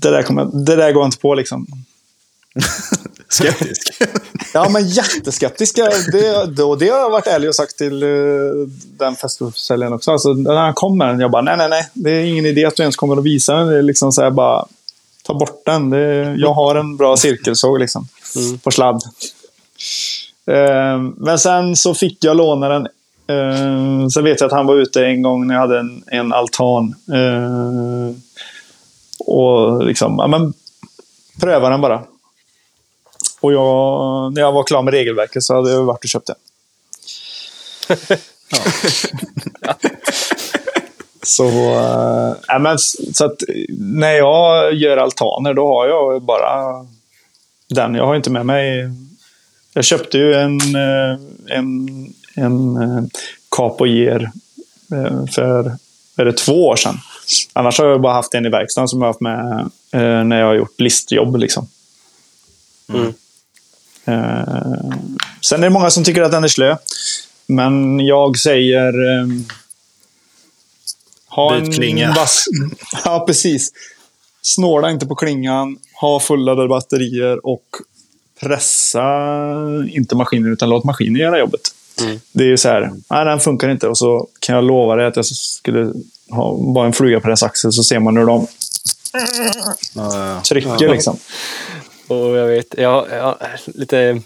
det där, kommer, det där går inte på liksom. Skeptisk. Ja, men jätteskeptiska. Det, det, och det har jag varit ärlig och sagt till uh, den festivalsäljaren också. Alltså, när han kom med den, jag bara, nej, nej, nej. Det är ingen idé att du ens kommer att visa den. Det är liksom så här, bara, ta bort den. Det, jag har en bra cirkelsåg liksom. På sladd. Eh, men sen så fick jag låna den. Uh, sen vet jag att han var ute en gång när jag hade en, en altan. Eh, och liksom, ja, men pröva den bara. Och jag, när jag var klar med regelverket så hade jag varit och köpt. Ja. så, äh, men, så att när jag gör altaner då har jag bara den. Jag har inte med mig... Jag köpte ju en, eh, en, en eh, Capoeir eh, för är det två år sedan. Annars har jag bara haft en i verkstaden som jag har haft med när jag har gjort listjobb. Liksom. Mm. Eh, sen är det många som tycker att den är slö. Men jag säger... Eh, ha Byt klinga. En vass, ja, precis. snåla inte på klingan, ha fulladdade batterier och pressa inte maskinen utan låt maskinen göra jobbet. Mm. Det är ju så här, nej den funkar inte och så kan jag lova dig att jag skulle ha bara en fluga på deras axel så ser man hur de trycker liksom. Och jag vet, jag, jag, lite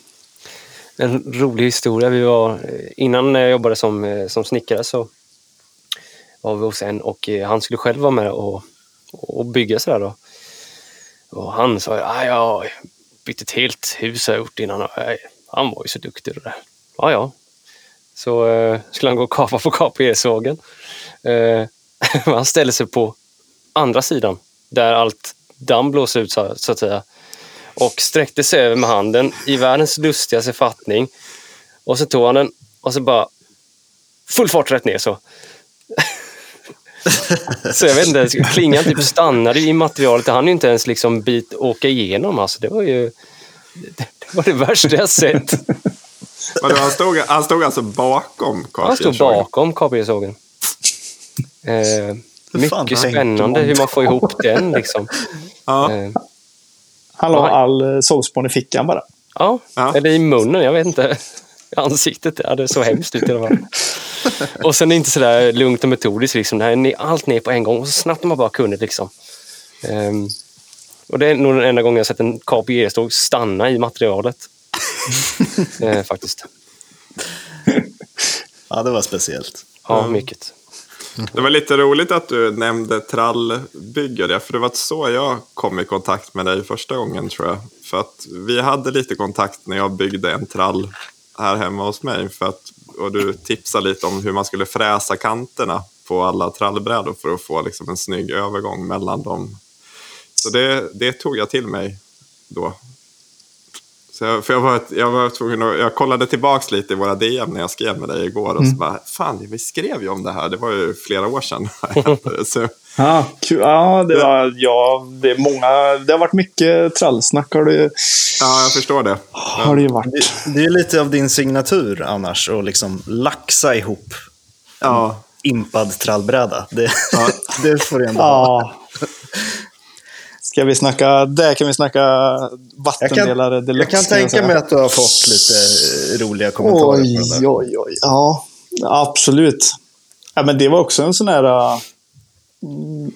en rolig historia. Vi var, innan jag jobbade som, eh, som snickare så var vi hos en och eh, han skulle själv vara med och, och bygga sådär då. Och han sa, ja, jag har byggt ett helt hus har jag gjort innan. Och, han var ju så duktig det där. Ja, ja. Så eh, skulle han gå och kapa på KPE-sågen. Eh, han ställer sig på andra sidan där allt damm blåser ut så, så att säga. Och sträckte sig över med handen i världens lustigaste fattning. Och så tog han den och så bara full fart rätt ner så. så jag vet inte, klingan typ stannade i materialet. Han ju inte ens liksom bit åka igenom. Alltså, det var ju det, det var det värsta jag sett. Men han, stod, han stod alltså bakom Han stod bakom KPE-sågen. Eh, mycket spännande hur man får ihop den. Liksom. Ja. Eh, Han la all eh, sågspån i fickan bara. ja, Ja. eller i munnen, jag vet inte. Ansiktet, ja, det såg hemskt ut i alla fall. Och sen inte sådär lugnt och metodiskt, liksom. det är allt ner på en gång och så snabbt man bara kunde. Liksom. Ehm, och det är nog den enda gången jag sett en KPE-ståg stanna i materialet. eh, faktiskt. ja, det var speciellt. Ja, mycket. Det var lite roligt att du nämnde trallbyggare, för det var så jag kom i kontakt med dig första gången tror jag. För att vi hade lite kontakt när jag byggde en trall här hemma hos mig. För att, och du tipsade lite om hur man skulle fräsa kanterna på alla trallbrädor för att få liksom en snygg övergång mellan dem. Så det, det tog jag till mig då. Så jag, för jag, var, jag var tvungen att, jag kollade tillbaks lite i våra DM när jag skrev med dig igår och så bara, fan vi skrev ju om det här, det var ju flera år sedan. så, Ja, kul. ja, det, var, ja det, är många, det har varit mycket trallsnack. Har det, ja, jag förstår det. har det ju varit. Det, det är lite av din signatur annars, att liksom laxa ihop Ja, impad trallbräda. Det, Ja. det får du ändå ha. Ja. Ska vi snacka, där kan vi snacka vattendelare Jag deluxe. kan kan jag tänka säga. mig att du har fått lite roliga kommentarer Oj, där. oj, oj. Ja, absolut. Ja, men det var också en sån här... äh, mm,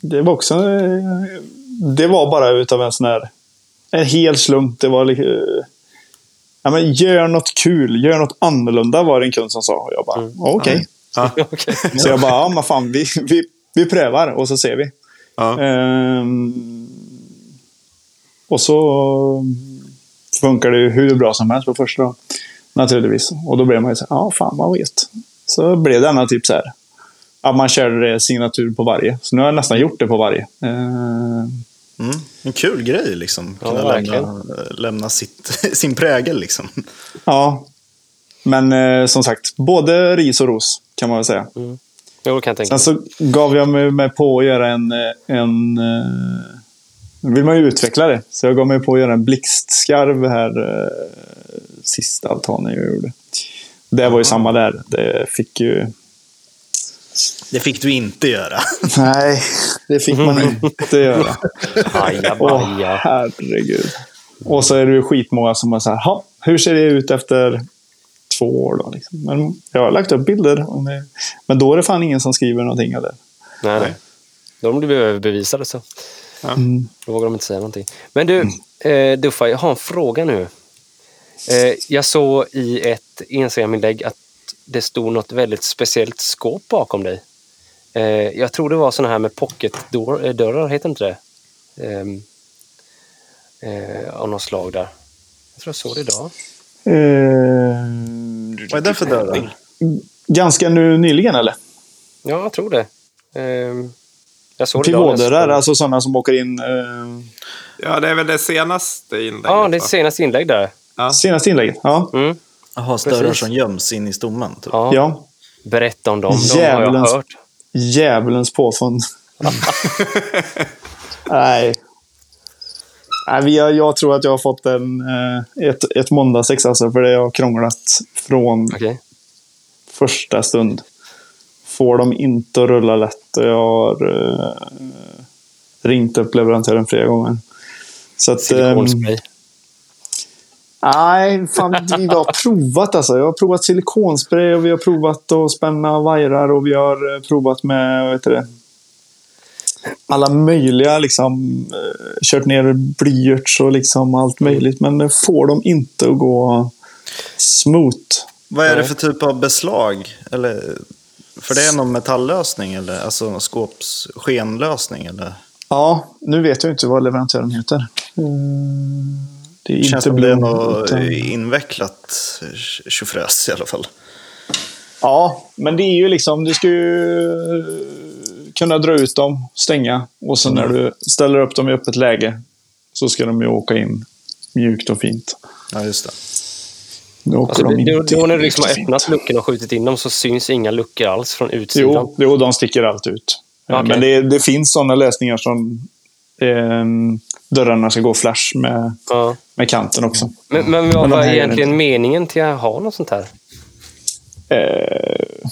Det var också... äh, Det var bara utav en sån här... En hel slump. Det var liksom... Ja, men gör något kul, gör något annorlunda var det en kund som sa. Och jag bara, okej. Okej. Så jag bara, ja men fan, vi, vi, vi prövar och så ser vi. Ja. Ehm, och så funkar det ju hur bra som helst på första dagen. Naturligtvis. Och då blev man ju så här, ja fan vad vet. Så blev det ändå typ så här. Att man körde signatur på varje. Så nu har jag nästan gjort det på varje. Ehm, Mm. En kul grej liksom. Ja, Kunna verkligen. lämna, lämna sitt, sin prägel liksom. ja. Men eh, som sagt, både ris och ros kan man väl säga. Jo, kan jag tänka Sen så gav jag mig med på att göra en... eh, en eh, nu vill man ju utveckla det. Så jag gav mig på att göra en blixtskarv här eh, sista altanen jag gjorde. Det var ju samma där. Det fick ju... Det fick du inte göra. Nej, det fick man inte göra. Åh, herregud. Och så är det ju skitmånga som har så här, "Ha, hur ser det ut efter två år då? Liksom. Men jag har lagt upp bilder. Men då är det fan ingen som skriver någonting. Eller? Nej, nej. De blir överbevisade så. Mm. Då vågar de inte säga någonting. Men du, eh, Duffa, jag har en fråga nu. Eh, jag såg i ett Instagram-inlägg att det stod något väldigt speciellt skåp bakom dig. Eh, jag tror det var såna här med pocketdörrar, heter inte det? Ehm, eh, av något slag där. Jag tror jag såg det idag. Eh, Vad är det för dörrar? ganska nu nyligen eller? Ja, jag tror det. Ehm, jag såg det Pivådörrar, scrollade. alltså sådana som åker in. Eh, ja, det är väl det senaste inlägget. Ja, det är senaste inlägg där. senaste inlägget. Ja. Mm. Jaha, Precis. som göms in i stommen. Typ. Ja, ja. Berätta om dem. De har jag hört. Djävulens påfund. Nej. Nej, jag tror att jag har fått en, eh, ett, ett måndagsex alltså, för det har krånglat från Okej. första stund. Får dem inte att rulla lätt och jag har... Eh, ringt upp leverantören flera gånger. Så att, Silikonspray. Nej, fan, vi har provat alltså. Jag har provat silikonspray och vi har provat att spänna vajrar och vi har eh, provat med, vad heter det? Alla möjliga liksom. eh, Kört ner blyerts och liksom allt möjligt. Men det får de inte att gå smooth. Vad är det för typ av beslag? Eller, för det är någon metalllösning eller alltså skåps skenlösning? Eller? Ja, nu vet jag inte vad leverantören heter. Det är Det känns inte som det är något utan- invecklat tjofräs i alla fall. Ja, men det är ju liksom, du ska ju kunna dra ut dem, stänga och sen när du ställer upp dem i öppet läge så ska de ju åka in mjukt och fint. Ja, just det. Nu åker Alltså, de det, då när in du liksom har öppnat luckorna och skjutit in dem så syns inga luckor alls från utsidan. Jo, jo, de sticker allt ut. Eh, Okej. Men det, det finns sådana lösningar som eh, dörrarna ska gå flash med, Ja. med kanten också. Men, men vad var egentligen meningen till att ha något sånt här? Eh,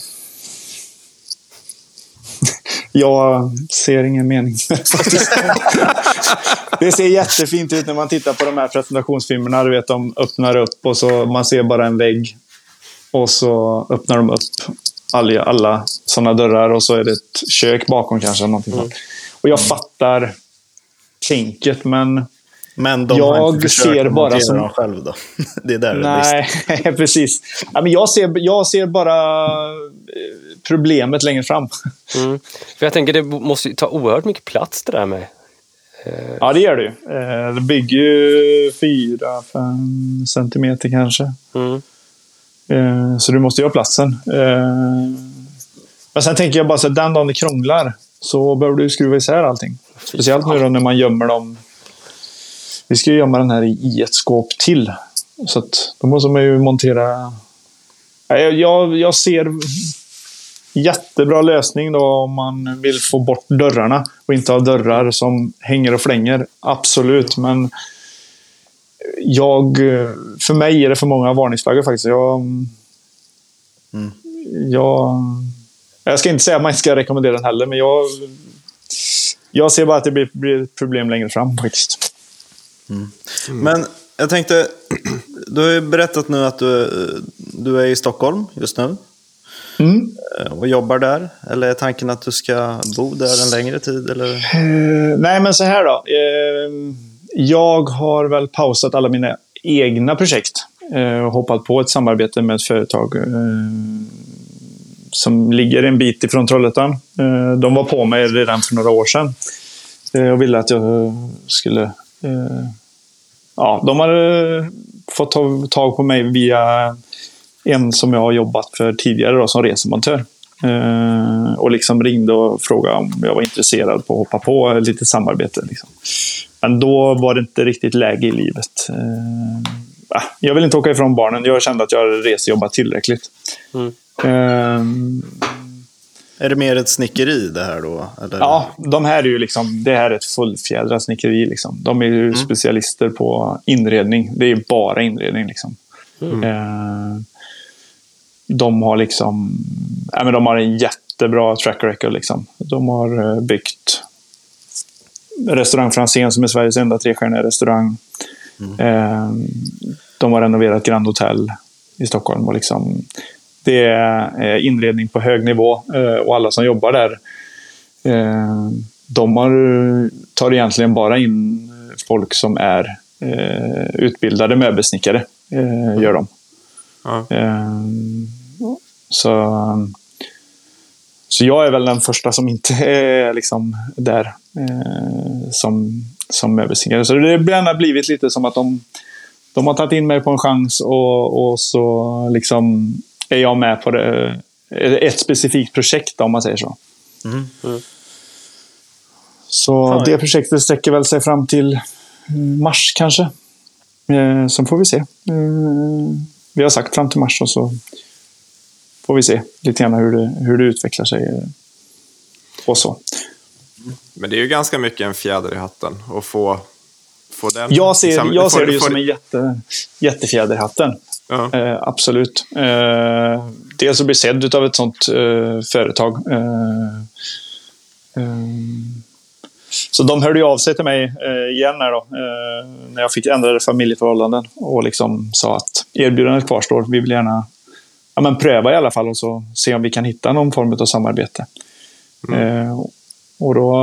jag ser ingen mening med det ser jättefint ut när man tittar på de här presentationsfilmerna. Du vet, de öppnar upp och så man ser bara en vägg. Och så öppnar de upp alla, alla sådana dörrar och så är det ett kök bakom kanske. Någonting sånt. Och jag fattar tänket, men Men de Jag har inte ser bara som- dem själv då. Det är där det nej, precis. Ja, men jag, ser, jag ser bara eh, problemet längre fram. Mm. För jag tänker det måste ta oerhört mycket plats det där med. Ja, det gör det ju. Eh, Det bygger ju 4-5 centimeter kanske. Mm. Eh, Så du måste ju ha platsen. Eh, Men sen tänker jag bara så att den dagen det krånglar så behöver du skruva isär allting. Speciellt nu då när man gömmer dem. Vi ska ju gömma den här i ett skåp till. Så att då måste man ju montera... Ja, Jag, jag, jag ser jättebra lösning då om man vill få bort dörrarna och inte ha dörrar som hänger och flänger. Absolut, men jag, för mig är det för många varningsflaggor faktiskt. Jag, Mm. jag, jag ska inte säga att man inte ska rekommendera den heller, men jag, jag ser bara att det blir, blir ett problem längre fram faktiskt. Men jag tänkte, du har ju berättat nu att du, du är i Stockholm just nu Mm. eh, och jobbar där. Eller är tanken att du ska bo där en längre tid? Eller? Eh, nej, men så här då. Eh, jag har väl pausat alla mina egna projekt eh, och hoppat på ett samarbete med ett företag som ligger en bit ifrån Trollhättan. De var på mig redan för några år sedan och ville att jag skulle... Eh, ja, de hade fått ta- tag på mig via en som jag har jobbat för tidigare då, som resemontör. Eh, och liksom ringde och frågade om jag var intresserad på att hoppa på lite samarbete. Liksom. Men då var det inte riktigt läge i livet. Eh, jag vill inte åka ifrån barnen. Jag kände att jag hade resejobbat tillräckligt. Mm. Eh, Är det mer ett snickeri det här då? Eller? Ja, de här är ju liksom, det här är ett fullfjädrat snickeri. Liksom. De är ju specialister på inredning. Det är bara inredning. Liksom. Eh, de har liksom, ja, men de har en jättebra track record. Liksom. De har eh, byggt restaurang Franzén som är Sveriges enda trestjärniga restaurang. Eh, de har renoverat Grand Hotel i Stockholm. Och liksom, det är eh, inredning på hög nivå eh, och alla som jobbar där eh, de har, tar egentligen bara in folk som är utbildade möbelsnickare. Gör de. Ja. Så, så jag är väl den första som inte är liksom där som, som möbelsnickare. Så det har blivit lite som att de, de har tagit in mig på en chans och, och så liksom är jag med på det, ett specifikt projekt om man säger så. Mm. Så Fan. det projektet sträcker väl sig fram till mm, mars kanske. Eh, sen får vi se. Eh, vi har sagt fram till mars och så får vi se lite grann hur det, hur det utvecklar sig. eh, Och så. Men det är ju ganska mycket en fjäder i hatten att få, få den. Jag ser, liksom, jag ser det ju som en jätte, jättefjäder i hatten. Ja. Eh, absolut. Eh, dels att bli sedd av ett sånt eh, företag. Eh, eh, så de hörde ju av sig till mig eh, igen här då, när jag fick ändrade familjeförhållanden och liksom sa att erbjudandet kvarstår. Vi vill gärna ja, men pröva i alla fall och så se om vi kan hitta någon form av samarbete. Eh, och då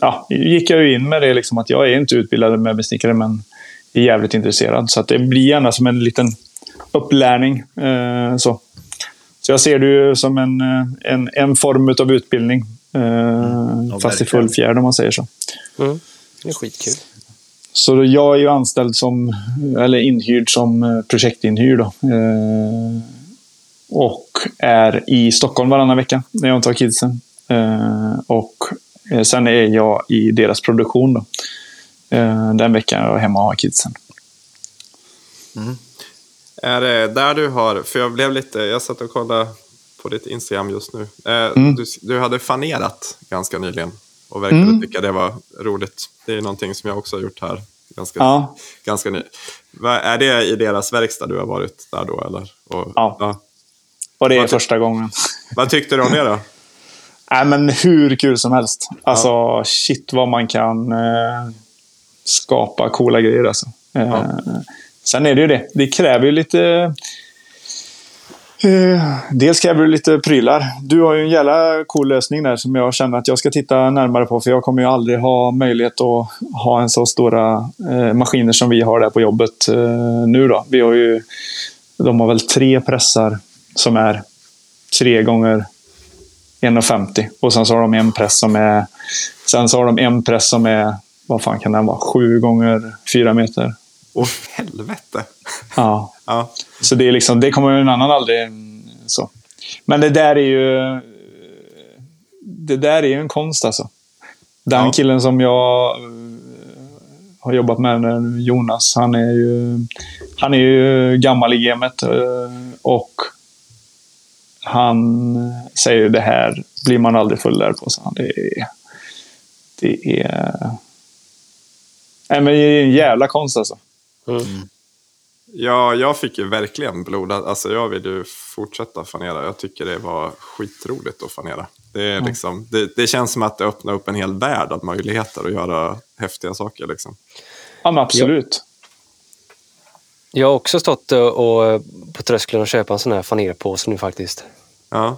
ja, gick jag ju in med det liksom att jag är inte utbildad möbelsnickare men är jävligt intresserad. Så att det blir gärna som en liten upplärning. Eh, så. så jag ser det ju som en, eh, en, en form av utbildning. Eh, Ja, fast i full fjärd om man säger så. Mm. Det är skitkul. Så jag är ju anställd som, eller inhyrd som eh, projektinhyrd. Då. Eh, och är i Stockholm varannan vecka när jag inte har kidsen. Eh, och sen är jag i deras produktion. Då. Eh, den veckan jag är hemma och har kidsen. Är det där du har, för jag blev lite, jag satt och kollade på ditt Instagram just nu. Eh, Mm. du, du hade fanerat ganska nyligen och verkade Mm. tycka det var roligt. Det är någonting som jag också har gjort här ganska, Ja. ganska ny. Är det i deras verkstad du har varit där då eller? Och, Ja. Och det är Vad första gången. Vad tyckte du om det då? Nej, men hur kul som helst. Alltså, shit vad man kan eh, skapa coola grejer. Alltså. Eh, Ja. Sen är det ju det. Det kräver ju lite... Eh, dels kräver det lite prylar. Du har ju en jävla cool lösning där som jag känner att jag ska titta närmare på. För jag kommer ju aldrig ha möjlighet att ha en så stora eh, maskiner som vi har där på jobbet eh, nu. då. Vi har ju... De har väl tre pressar som är tre gånger 1,50. Och sen så har de en press som är... Sen så har de en press som är... Vad fan kan den vara? Sju gånger fyra meter. Åh helvete! Ja. Ja. Så det, är liksom, det kommer ju en annan aldrig... Så. Men det där är ju... Det där är ju en konst alltså. Den Ja. killen som jag eh, har jobbat med, Jonas, han är ju, han är ju gammal i gamet. eh, Och han säger det här blir man aldrig fullärd på. Så det är... Det är... Nej, men det är en jävla konst alltså. Mm. Ja, jag fick ju verkligen blod. Alltså jag vill ju fortsätta fanera. Jag tycker det var skitroligt att fanera. Det, är liksom, det, det känns som att det öppnar upp en hel värld av möjligheter att göra häftiga saker. Liksom. Ja, men absolut. Jag har också stått och, och på tröskeln och köpa en sån här fanerpåse nu faktiskt. Ja,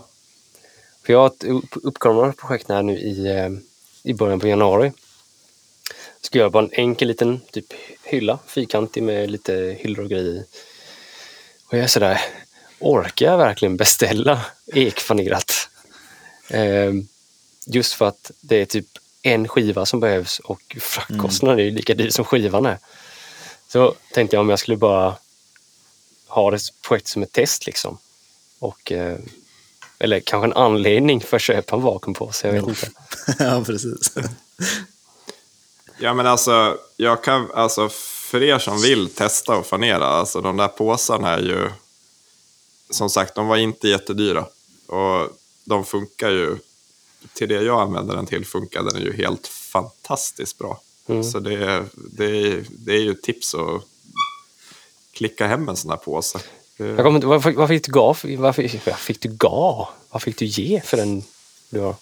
För jag har ett upp- uppkommande projekt här nu i, eh, i början på januari. Ska göra bara en enkel liten typ hylla, fyrkantig med lite hyllor och grejer i. Och jag är sådär, orkar jag verkligen beställa ekfanerat? Eh, just för att det är typ en skiva som behövs och fraktkostnaden är ju lika dyr som skivan är. Så tänkte jag om jag skulle bara ha det projekt som ett test liksom. Och eh, eller kanske en anledning för att köpa en vakuumpåse, jag vet inte. ja, precis. Ja men alltså, jag kan, alltså för er som vill testa och fanera, alltså de där påsarna är ju, som sagt, de var inte jättedyra. Och de funkar ju, till det jag använder den till funkar den ju helt fantastiskt bra. Mm. Så det, är- det, det är ju tips att klicka hem en sån här påse. Jag kommer inte, vad, fick- vad fick du gav? Vad fick, vad fick du gav? Vad fick du ge för den du har?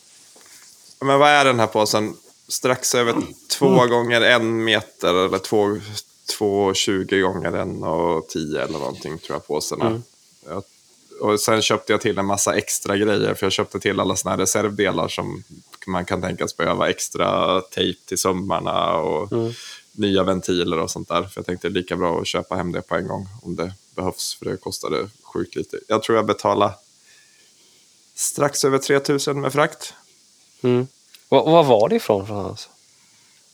Men vad är den här påsen? Strax över två gånger en meter eller två, två 20 gånger en och tio eller någonting tror jag är. Jag, och sen köpte jag till en massa extra grejer för jag köpte till alla såna här reservdelar som man kan tänkas behöva extra tejp till sömmarna och nya ventiler och sånt där. För jag tänkte det är lika bra att köpa hem det på en gång om det behövs för det kostade sjukt lite. Jag tror jag betalade strax över 3000 med frakt. Mm. Vad, var det ifrån? Från hans?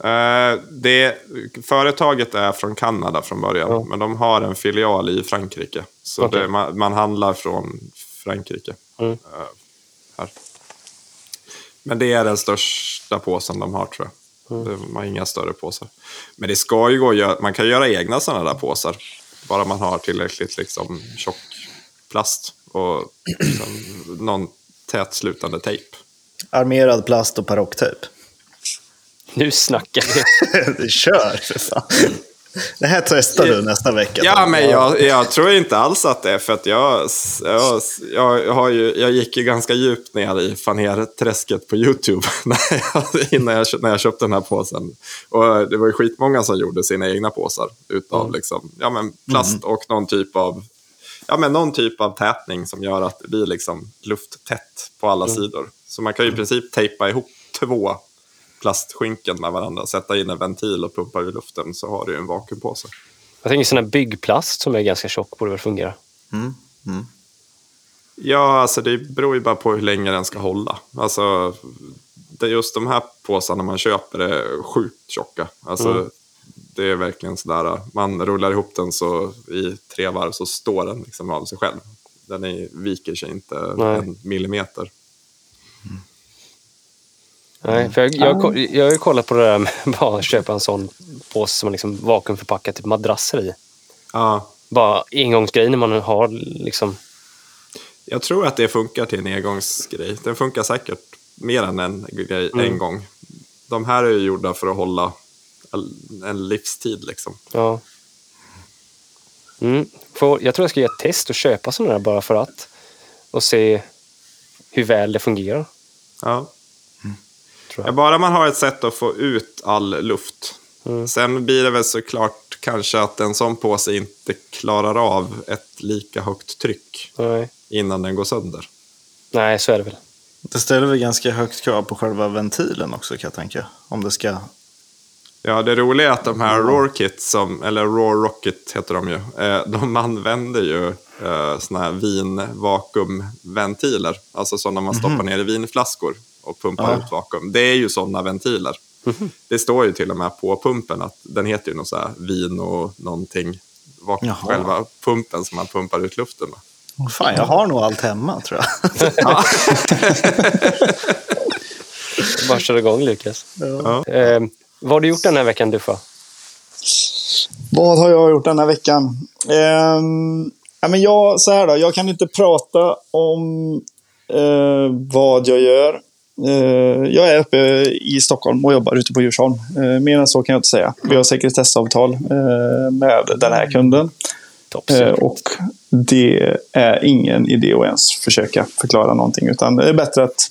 Eh, det, företaget är från Kanada från början, Ja. men de har en filial i Frankrike. Så Okej. det, man, man handlar från Frankrike. Mm. eh, här. Men det är den största påsen de har tror jag. Mm. De har inga större påsar. Men det ska ju gå att göra, man kan göra egna sådana där påsar. Bara man har tillräckligt liksom, tjock plast och någon tätslutande tejp. Armerad plast och parocktejp. Nu snackar vi. Kör för fan. Det här testar du nästa vecka. Ja, men jag, jag tror inte alls att det är för att jag, jag, jag, har ju, jag gick ju ganska djupt ner i fanerträsket på YouTube när jag, innan jag, när jag köpte den här påsen. Och det var ju skitmånga som gjorde sina egna påsar utav Mm. liksom, ja, men plast och någon typ av Ja, men någon typ av tätning som gör att det blir liksom lufttätt på alla Mm. sidor. Så man kan ju i princip tejpa ihop två plastskynken med varandra, sätta in en ventil och pumpa ur luften så har du en vakuumpåse. Jag tänker sån här byggplast som är ganska tjock borde väl fungera. Ja, alltså det beror ju bara på hur länge den ska hålla. Alltså, det är just de här påsarna man köper är sjukt tjocka. Alltså, Det är verkligen sådär, man rullar ihop den så i tre varv så står den liksom av sig själv. Den är, viker sig inte Nej. en millimeter. Nej, för jag, jag, jag har ju kollat på det där med bara att köpa en sån påse som man liksom vakuumförpackar typ madrasser i. Ja, Bara engångsgrej när man har liksom... jag tror att det funkar till en engångsgrej. Den funkar säkert mer än en grej en gång. De här är ju gjorda för att hålla en- livstid liksom. Ja. Mm. Får, jag tror jag ska göra ett test och köpa sådana där bara för att. Och se hur väl det fungerar. Ja. Tror Ja, jag. bara man har ett sätt att få ut all luft. Sen blir det väl såklart kanske att en sån påse inte klarar av ett lika högt tryck Nej. innan den går sönder. Nej, så är det väl. Det ställer väl ganska högt krav på själva ventilen också kan jag tänka. Om det ska... Ja, det roliga är att de här Roar Kit, som, eller Roar Rocket heter de ju, eh, de använder ju eh, såna här vinvakuumventiler. Alltså sådana man stoppar ner i vinflaskor och pumpar Ja. ut vakuum. Det är ju sådana ventiler. Det står ju till och med på pumpen att den heter ju något så här vin och någonting. Vak- Jaha. själva pumpen som man pumpar ut luften med. Fan, jag har nog allt hemma tror jag. Bara kör igång Lukas. Ja. Eh, vad har du gjort den här veckan Duffa? Vad har jag gjort den här veckan? Ehm, ja, men jag, så här då, jag kan inte prata om eh, vad jag gör. Eh, jag är uppe i Stockholm och jobbar ute på Djursholm. Eh, mer än så kan jag inte säga. Vi har sekretessavtal eh, med den här kunden. Eh, och det är ingen idé att ens försöka förklara någonting. Utan det är bättre att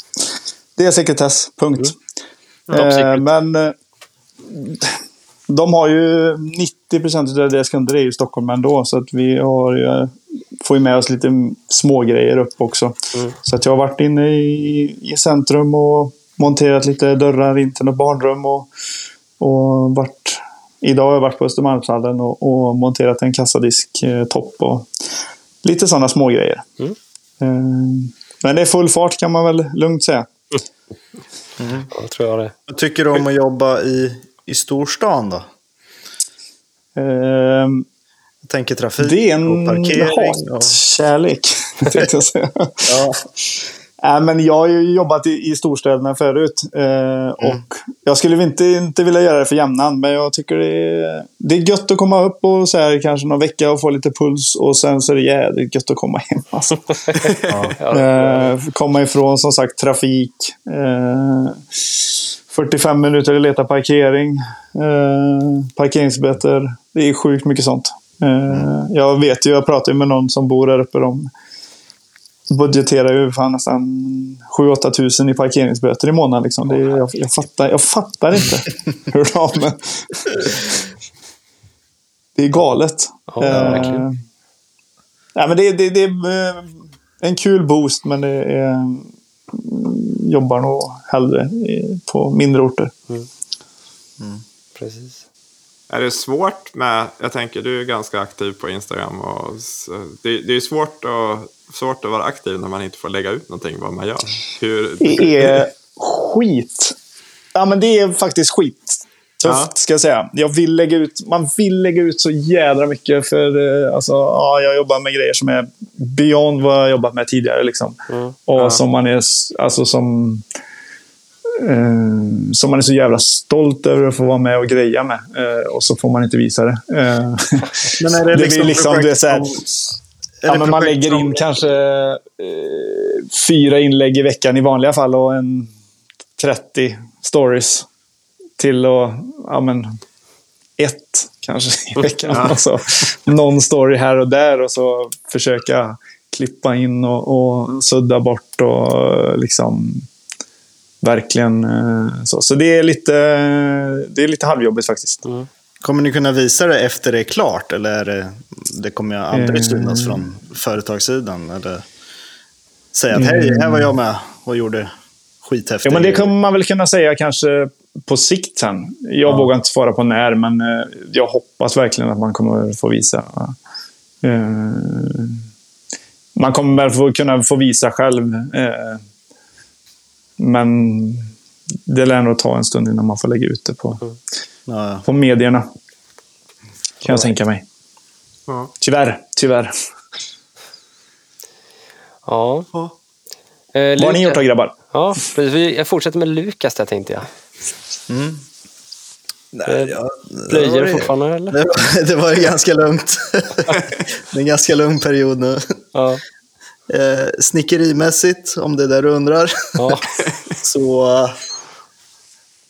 det är sekretess, punkt. Mm. Eh, men eh, de har ju 90 procent av deras kunder är ju Stockholm ändå. Så att vi har ju, får ju med oss lite små grejer upp också. Mm. Så att jag har varit inne i, i centrum och monterat lite dörrar in till något barnrum. Och, och varit, idag har jag varit på Östermalmshallen och, och monterat en kassadisk eh, topp och lite sådana små grejer. Mm. Eh, men det är full fart kan man väl lugnt säga. Ja, jag tror jag det. Vad tycker du om att jobba i, i storstan då? Eh, Jag tänker trafik Det är en och parkering. Och... hatkärlek, tänkte jag säga. Ja. Nej, men jag har ju jobbat i, i storstäderna förut. Eh, och jag skulle väl inte, inte vilja göra det för jämnan, men jag tycker det är, det är gött att komma upp och så här, kanske någon vecka och få lite puls. Och sen så är det jävligt gött att komma hem. Alltså. Ja, Eh, komma ifrån som sagt trafik. Eh, 45 minuter att leta parkering. Eh, parkeringsböter. Det är sjukt mycket sånt. Eh, jag vet ju, jag pratar ju med någon som bor där uppe. De budgeterar ju fan nästan 7-8 tusen i parkeringsböter i månaden. Liksom. Det jag, jag, fattar, jag fattar inte hur de... Det är galet. Ja. Eh, Ja, men det, det, det är en kul boost, men det är, mm, jobbar nog hellre på mindre orter. precis. Är det svårt med, jag tänker du är ganska aktiv på Instagram och det, det är svårt att, svårt att vara aktiv när man inte får lägga ut någonting vad man gör. Hur, Det är skit. Ja, men det är faktiskt skit. Tufft, Ja. ska jag säga. Jag vill lägga ut, man vill lägga ut så jädra mycket. För eh, alltså, ja, jag jobbar med grejer som är beyond vad jag jobbat med tidigare. Liksom. Mm. Och Ja. som man är, alltså, som, eh, som man är så jävla stolt över att få vara med och greja med. Eh, och så får man inte visa det. Eh, Men är det Det liksom, liksom, projekt det är så här- Ja, det men man lägger in kanske eh, fyra inlägg i veckan i vanliga fall och en 30 stories till och ja, men, ett kanske i veckan. Alltså, någon story här och där och så försöka klippa in och, och sudda bort och liksom verkligen eh, så. Så det är lite, det är lite halvjobbigt faktiskt. Mm. Kommer ni kunna visa det efter det är klart? Eller är det, det kommer aldrig Eh. synas från företagssidan? Eller säga att hej, här var jag med och gjorde skithäftigt. Ja, men det kommer man väl kunna säga kanske på sikt sen. Jag vågar inte svara på när, men eh, jag hoppas verkligen att man kommer få visa. Man kommer väl kunna få visa själv. Eh, men det lär nog ta en stund innan man får lägga ut det på, Ja, på medierna. Kan jag tänka mig. Ja. Tyvärr, tyvärr. Ja. Ja. Eh, Vad har ni gjort då grabbar? Ja, precis. Jag fortsätter med Lukas där tänkte jag. Nej, ja, det Plöjer var- fortfarande eller? Det var, det var ju ganska lugnt. det är en ganska lugn period nu. Ja. Eh, snickerimässigt, om det är det du undrar. ja. Så...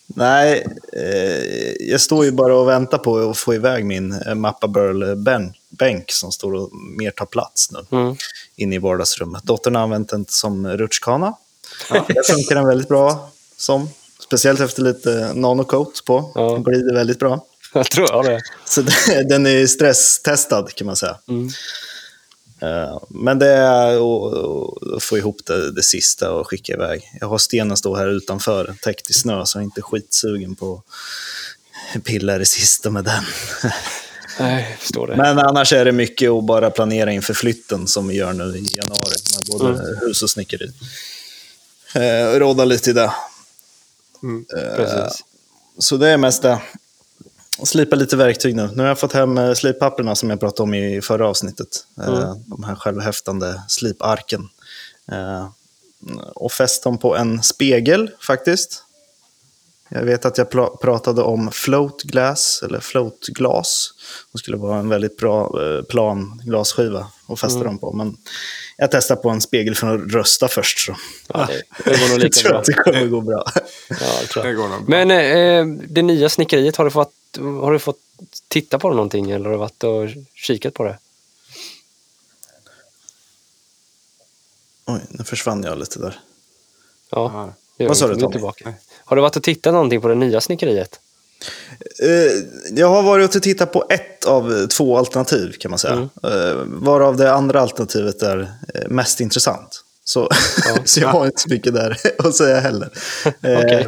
Nej, eh, jag står ju bara och väntar på att få iväg min eh, Mappa Burl ben- bänk som står och mer tar plats nu Mm. inne i vardagsrummet. Dottern har använt den som rutschkana. Där funkar den väldigt bra som. Speciellt efter lite nanocoat på. Ja. Den glider väldigt bra. Jag tror jag det. Så det- den är stresstestad kan man säga. Mm. Eh, Men det är att- få ihop det, det sista och skicka iväg. Jag har stenen stå här utanför, täckt i snö, så jag är inte skitsugen på att pilla det sista med den. Nej, förstår det. Men annars är det mycket att bara planera inför flytten som vi gör nu i januari, med både hus och snickeri. Eh, råda lite i det. Precis. Så det är mest det. Slipa lite verktyg nu. Nu har jag fått hem eh, slippapperna som jag pratade om i förra avsnittet. Eh, De här självhäftande sliparken. Eh, Och fäst dem på en spegel faktiskt. Jag vet att jag pratade om float glass, eller floatglas. Det skulle vara en väldigt bra plan glasskiva att fästa dem på. Men jag testar på en spegel för att rösta först. Så. Ja, det, det går nog Jag lika tror bra. att det kommer gå bra. Ja, det tror Det jag. går nog bra. Men eh, det nya snickeriet, har du, fått, har du fått titta på det någonting eller har du varit och kikat på det? Oj, nu försvann jag lite där. Ja. Ja. Vad sa du, Tommy? tillbaka. Har du varit och tittat någonting på det nya snickeriet? Eh, Jag har varit och tittat på ett av två alternativ kan man säga. Mm. Eh, Varav det andra alternativet är eh, mest intressant. Så, så jag har inte så mycket där att säga heller. Okej.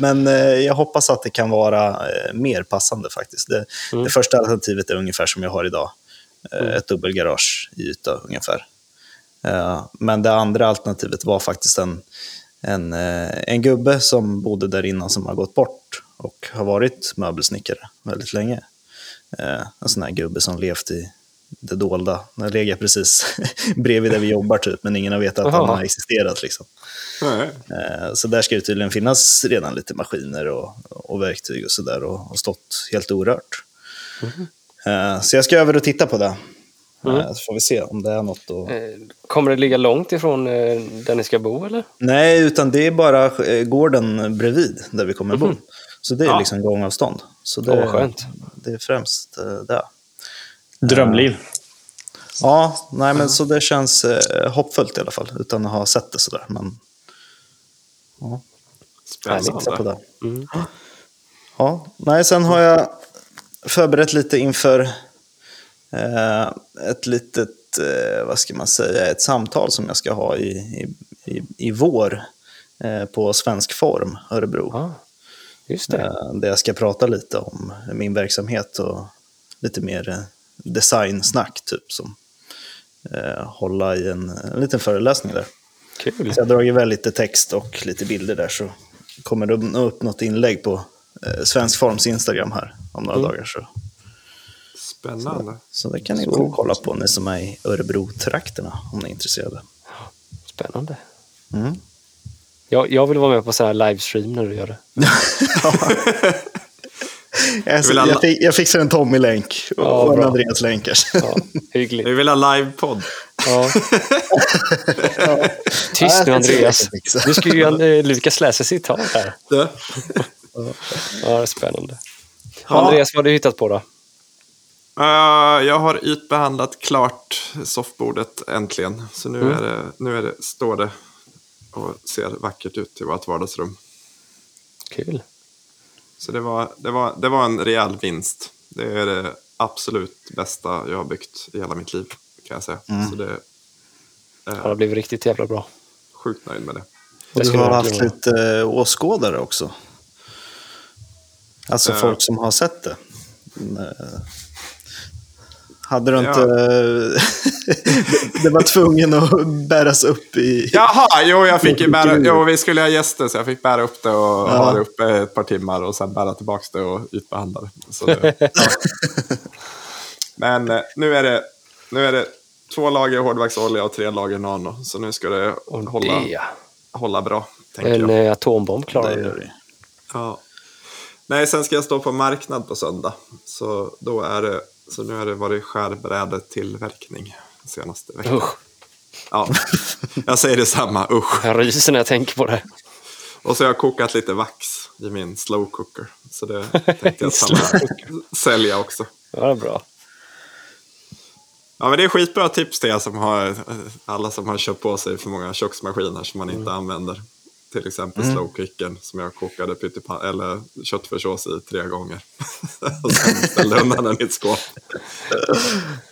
Men eh, jag hoppas att det kan vara eh, mer passande faktiskt. Det, Mm. det första alternativet är ungefär som jag har idag. Eh, Ett dubbelgarage i yta ungefär. Men det andra alternativet var faktiskt en, en, en gubbe som bodde där innan som har gått bort och har varit möbelsnickare väldigt länge. En sån här gubbe som levt i det dolda. Den har legat precis bredvid där vi jobbar typ, men ingen har vetat att Jaha. har existerat. Liksom. Eh, Så där ska det tydligen finnas redan lite maskiner och, och verktyg och sådär och, och stått helt orört. Eh, Så jag ska över och titta på det. Eh, Så får vi se om det är något. Eh, Kommer det ligga långt ifrån där ni ska bo eller? Nej, utan det är bara gården bredvid där vi kommer bo. Så det är liksom gångavstånd. Så det, vad skönt. det är främst det. Drömliv. Ja, nej men så det känns eh, hoppfullt i alla fall, utan att ha sett det sådär. Men titta på Spännande. det. Mm. Ja, nej, sen har jag förberett lite inför eh, ett litet, eh, vad ska man säga, ett samtal som jag ska ha i, i, i, i vår eh, på Svensk Form, Örebro. Ja, just det. Eh, där jag ska prata lite om min verksamhet och lite mer eh, designsnack, typ som eh, hålla i en, en liten föreläsning där. Kul. Så jag har dragit väl lite text och lite bilder där så kommer det upp något inlägg på eh, Svensk Forms Instagram här om några dagar. Så, Spännande. så det kan ni gå och kolla på ni som är i Örebro-trakterna om ni är intresserade. Spännande. Mm. Jag, jag vill vara med på så här livestream när du gör det. Jag, vill alla- jag, fick, jag fixar en Tommy-länk och, Ja, en. Andreas-länk. Ja, hyggligt. Vi vill ha livepodd. Ja. Tyst Ja, nu tror jag Andreas. Nu ska ju eh, Lukas läsa citat här. Ja. Ja, det är spännande. Andreas, vad har du hittat på då? Eh, jag har ytbehandlat klart soffbordet äntligen. Så nu, Mm. är det, nu är det, står det och ser vackert ut i vårt vardagsrum. Kul. Så det var, det, var, det var en rejäl vinst. Det är det absolut bästa jag har byggt i hela mitt liv. Kan jag säga. Mm. Så det Ja, det har blivit riktigt jävla bra. sjukt nöjd med det. Och Det du har haft lite eh, åskådare också. Alltså Eh. folk som har sett det. Eh, Hade du Ja. inte... det var tvungen att bäras upp i... Jaha, jo, jag fick ju bära, jo, vi skulle ha gäster så jag fick bära upp det och ha det uppe ett par timmar och sen bära tillbaka det och ytbehandla det. Så det ja. Men eh, nu är, det, nu är det två lager hårdvaxolja och tre lager nano. Så nu ska det Och hålla, det, hålla bra, en jag. eh, atombomb klarar Det det. Ja. Nej, sen ska jag stå på marknad på söndag. Så, då är det, så nu har det varit skärbrädetillverkning senaste veckan. Usch, Ja, jag säger detsamma, usch. jag ryser när jag tänker på det. Och så har jag kokat lite vax i min slow cooker. Så det tänkte jag sälja också. Ja, det är bra. Ja, men det är skitbra tips till er som har, alla som har köpt på sig för många köksmaskiner som man inte använder. Till exempel slow cookern som jag kokade eller köttfärssås i tre gånger. och sen ställde undan den i ett skåp.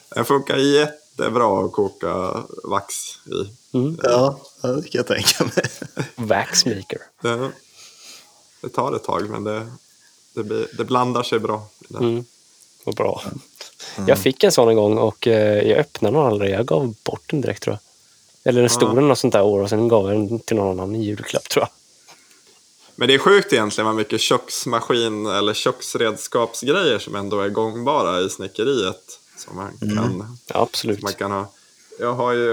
Den funkar jättebra att koka vax i. Ja, ja, det kan jag tänka mig. Waxmaker. Det, det tar ett tag, men det, det, blir, det blandar sig bra. Mm. Vad bra. Jag fick en sån en gång och eh, jag öppnade den aldrig. Jag gav bort den direkt tror jag. Eller den stod den något sånt där år och sen gav jag den till någon annan i julklapp tror jag. Men det är sjukt egentligen vad mycket köksmaskin eller köksredskapsgrejer som ändå är gångbara i snickeriet. Som man kan, Ja, absolut. man kan ha. Jag har ju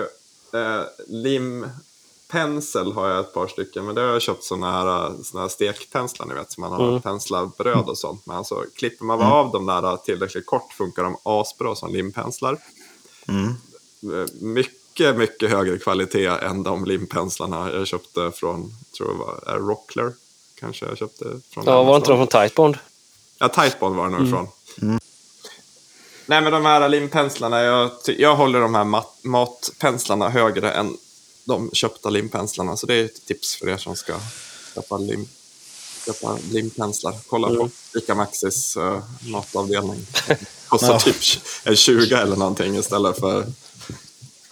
eh, limpensel har jag ett par stycken. Men det har jag köpt sådana här, såna här stekpenslar ni vet. Som man har penslar bröd och sånt. Men alltså klipper man av dem där tillräckligt kort funkar de asbra som limpenslar. Eh, Mycket, mycket högre kvalitet än de limpenslarna jag köpte från, tror jag var Rockler. Kanske jag köpte från Ja, var inte de från Tightbond? Ja, Tightbond var det nog ifrån. Nej, men de här limpenslarna, jag, jag håller de här mat, matpenslarna högre än de köpta limpenslarna. Så det är ett tips för er som ska köpa, lim, köpa limpenslar. Kolla på Ica Maxis uh, matavdelning. Kostar typ en 20 eller någonting istället för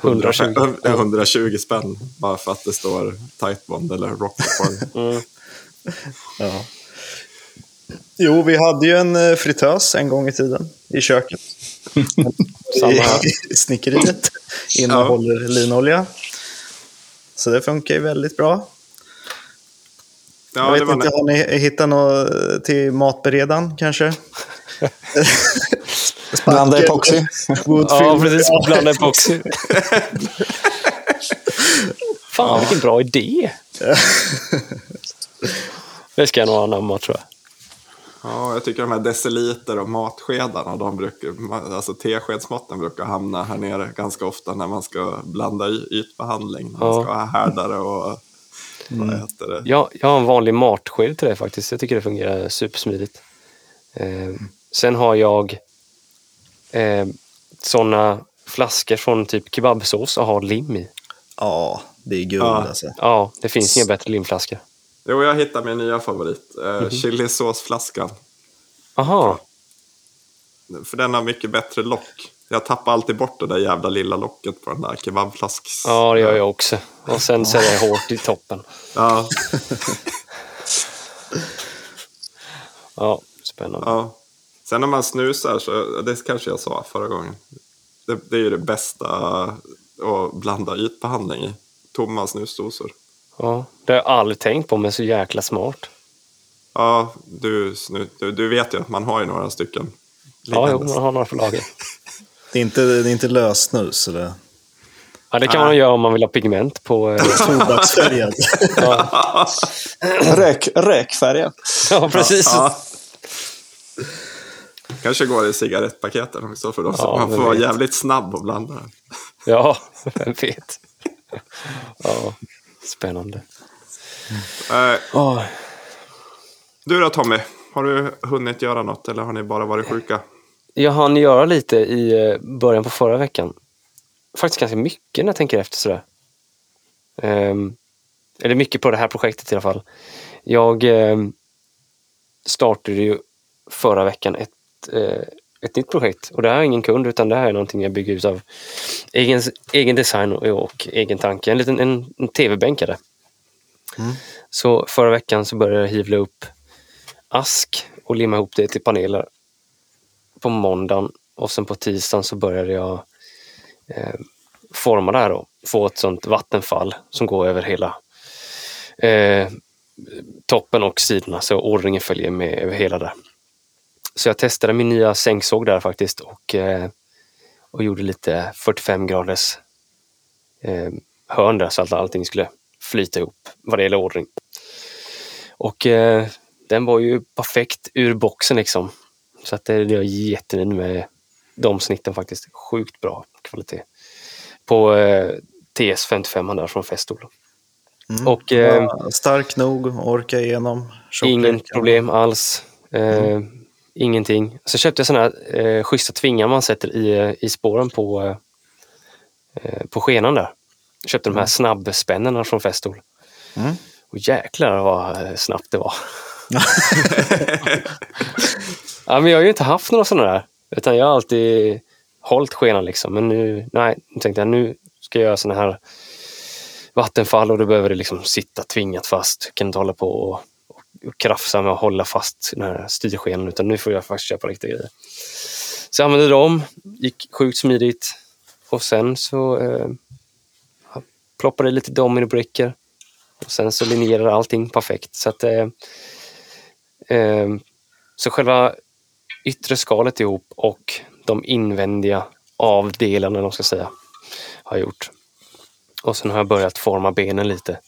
120. 120, 120 spänn. Bara för att det står Tightbond eller Rockford. Ja. Jo, vi hade ju en eh, fritös en gång i tiden i köket. Samma här. I snickeriet. Innehåller linolja. Så det funkar ju väldigt bra. Ja, jag vet det var inte, har ni hittat något till matberedaren kanske? Blanda epoxy. Ja, precis. Blanda epoxy. Fan, vilken bra idé! Det ska jag nog anamma, tror jag. Ja, jag tycker de här deciliter och matskedarna, de brukar, alltså teskedsmåtten brukar hamna här nere ganska ofta när man ska blanda y- ytbehandling. När man Ja. ska ha härdare och vad heter det? Jag, jag har en vanlig matsked till det faktiskt. Jag tycker det fungerar supersmidigt. Eh, sen har jag eh, sådana flaskor från typ kebabsås och har lim i. Ja, det är guld Ja. alltså. Ja, det finns inga bättre limflaskor. Jo, jag hittade min nya favorit. Eh, Mhm. Chilisåsflaskan. Aha, För den har mycket bättre lock. Jag tappar alltid bort det där jävla lilla locket på den där kebabflasks... ja det gör jag också. Och sen så är det hårt i toppen. Ja, Ja, spännande. ja. Sen när man snusar, så, det kanske jag sa förra gången. Det, det är ju det bästa att blanda ytbehandling i. Tomma snusdosor. Ja, det har jag aldrig tänkt på, men så jäkla smart. Ja, du, snu, du, du vet ju att man har ju några stycken. Ja, jo, man har några på lager. Det är inte, det är inte lössnus. Eller Ja, det kan man göra om man vill ha pigment på... eh, tobaksfärgad. Ja precis. Ja. Kanske går i cigarettpaketen också för då, så Ja, man får vara jävligt snabb och blanda den. Ja, vem vet. Ja, spännande. Eh, Åh, du då Tommy, har du hunnit göra något eller har ni bara varit sjuka? jag hann göra lite i eh, början på förra veckan. Faktiskt ganska mycket när jag tänker efter sådär. Um, eller mycket på det här projektet i alla fall. Jag um, startade ju förra veckan ett, uh, ett nytt projekt och det här är ingen kund utan det här är någonting jag bygger ut av egen, egen design och, och egen tanke. En liten en, en tv-bänkare. Mm. Så förra veckan så började jag hyvla upp ask och limma ihop det till paneler på måndagen och sen på tisdagen så började jag eh, forma det här och få ett sånt vattenfall som går över hela eh, toppen och sidorna så ordningen följer med över hela där. Så jag testade min nya sänksåg där faktiskt och, eh, och gjorde lite 45 graders eh, hörn där så att allting skulle flyta ihop vad det gäller ordning. Och eh, den var ju perfekt ur boxen liksom. Så att det är jag jättenöjd med de snitten faktiskt. Sjukt bra kvalitet. På eh, TS55 där från Festool. Mm. Och eh, Ja, stark nog, orka igenom. ingen problem alls. Eh, Ingenting. Så köpte jag såna här eh, schyssta tvingar man sätter i, i spåren på, eh, på skenan där. Köpte de här snabbspännena från Festool. Mm. Och jäklar vad eh, snabbt det var. ja, men jag har ju inte haft några sådana där. Utan jag har alltid hållit skenan liksom. Men nu, nej, nu tänkte jag nu ska jag göra sådana här vattenfall och då behöver det liksom sitta tvingat fast. Jag kan inte hålla på och krafsa med att hålla fast den här styrskenen utan nu får jag faktiskt köpa riktiga grejer. Så jag använde dem, gick sjukt smidigt och sen så eh, ploppade lite dominobrickor och sen så linjerade allting perfekt. Så att eh, eh, så själva yttre skalet ihop och de invändiga avdelarna, de ska säga, har jag gjort. Och sen har jag börjat forma benen lite.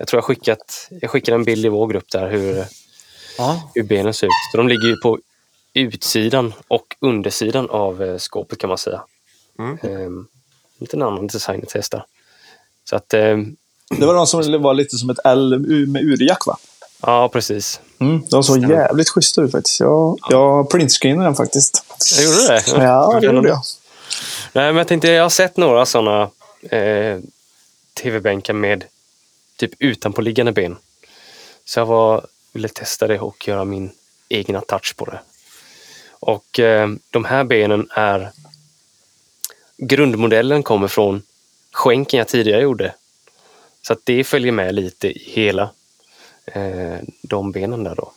Jag tror jag skickat, jag skickade en bild i vår grupp där hur, Ja. hur benen ser ut. Så de ligger ju på utsidan och undersidan av eh, skåpet kan man säga. Mm. Eh, lite en annan design att testa. Så att, eh, Det var de som var lite som ett L med urjack, va? ja precis. Mm, de såg Stämmer. jävligt schyssta ut faktiskt. Jag, jag printscreenade den faktiskt. Jag gjorde det? Ja, det gjorde jag. Nej, men jag tänkte, jag har sett några sådana eh, tv-bänkar med typ utanpåliggande ben. Så jag var, ville testa det och göra min egna touch på det. Och eh, de här benen är... Grundmodellen kommer från skänken jag tidigare gjorde. Så att det följer med lite i hela eh, de benen där då.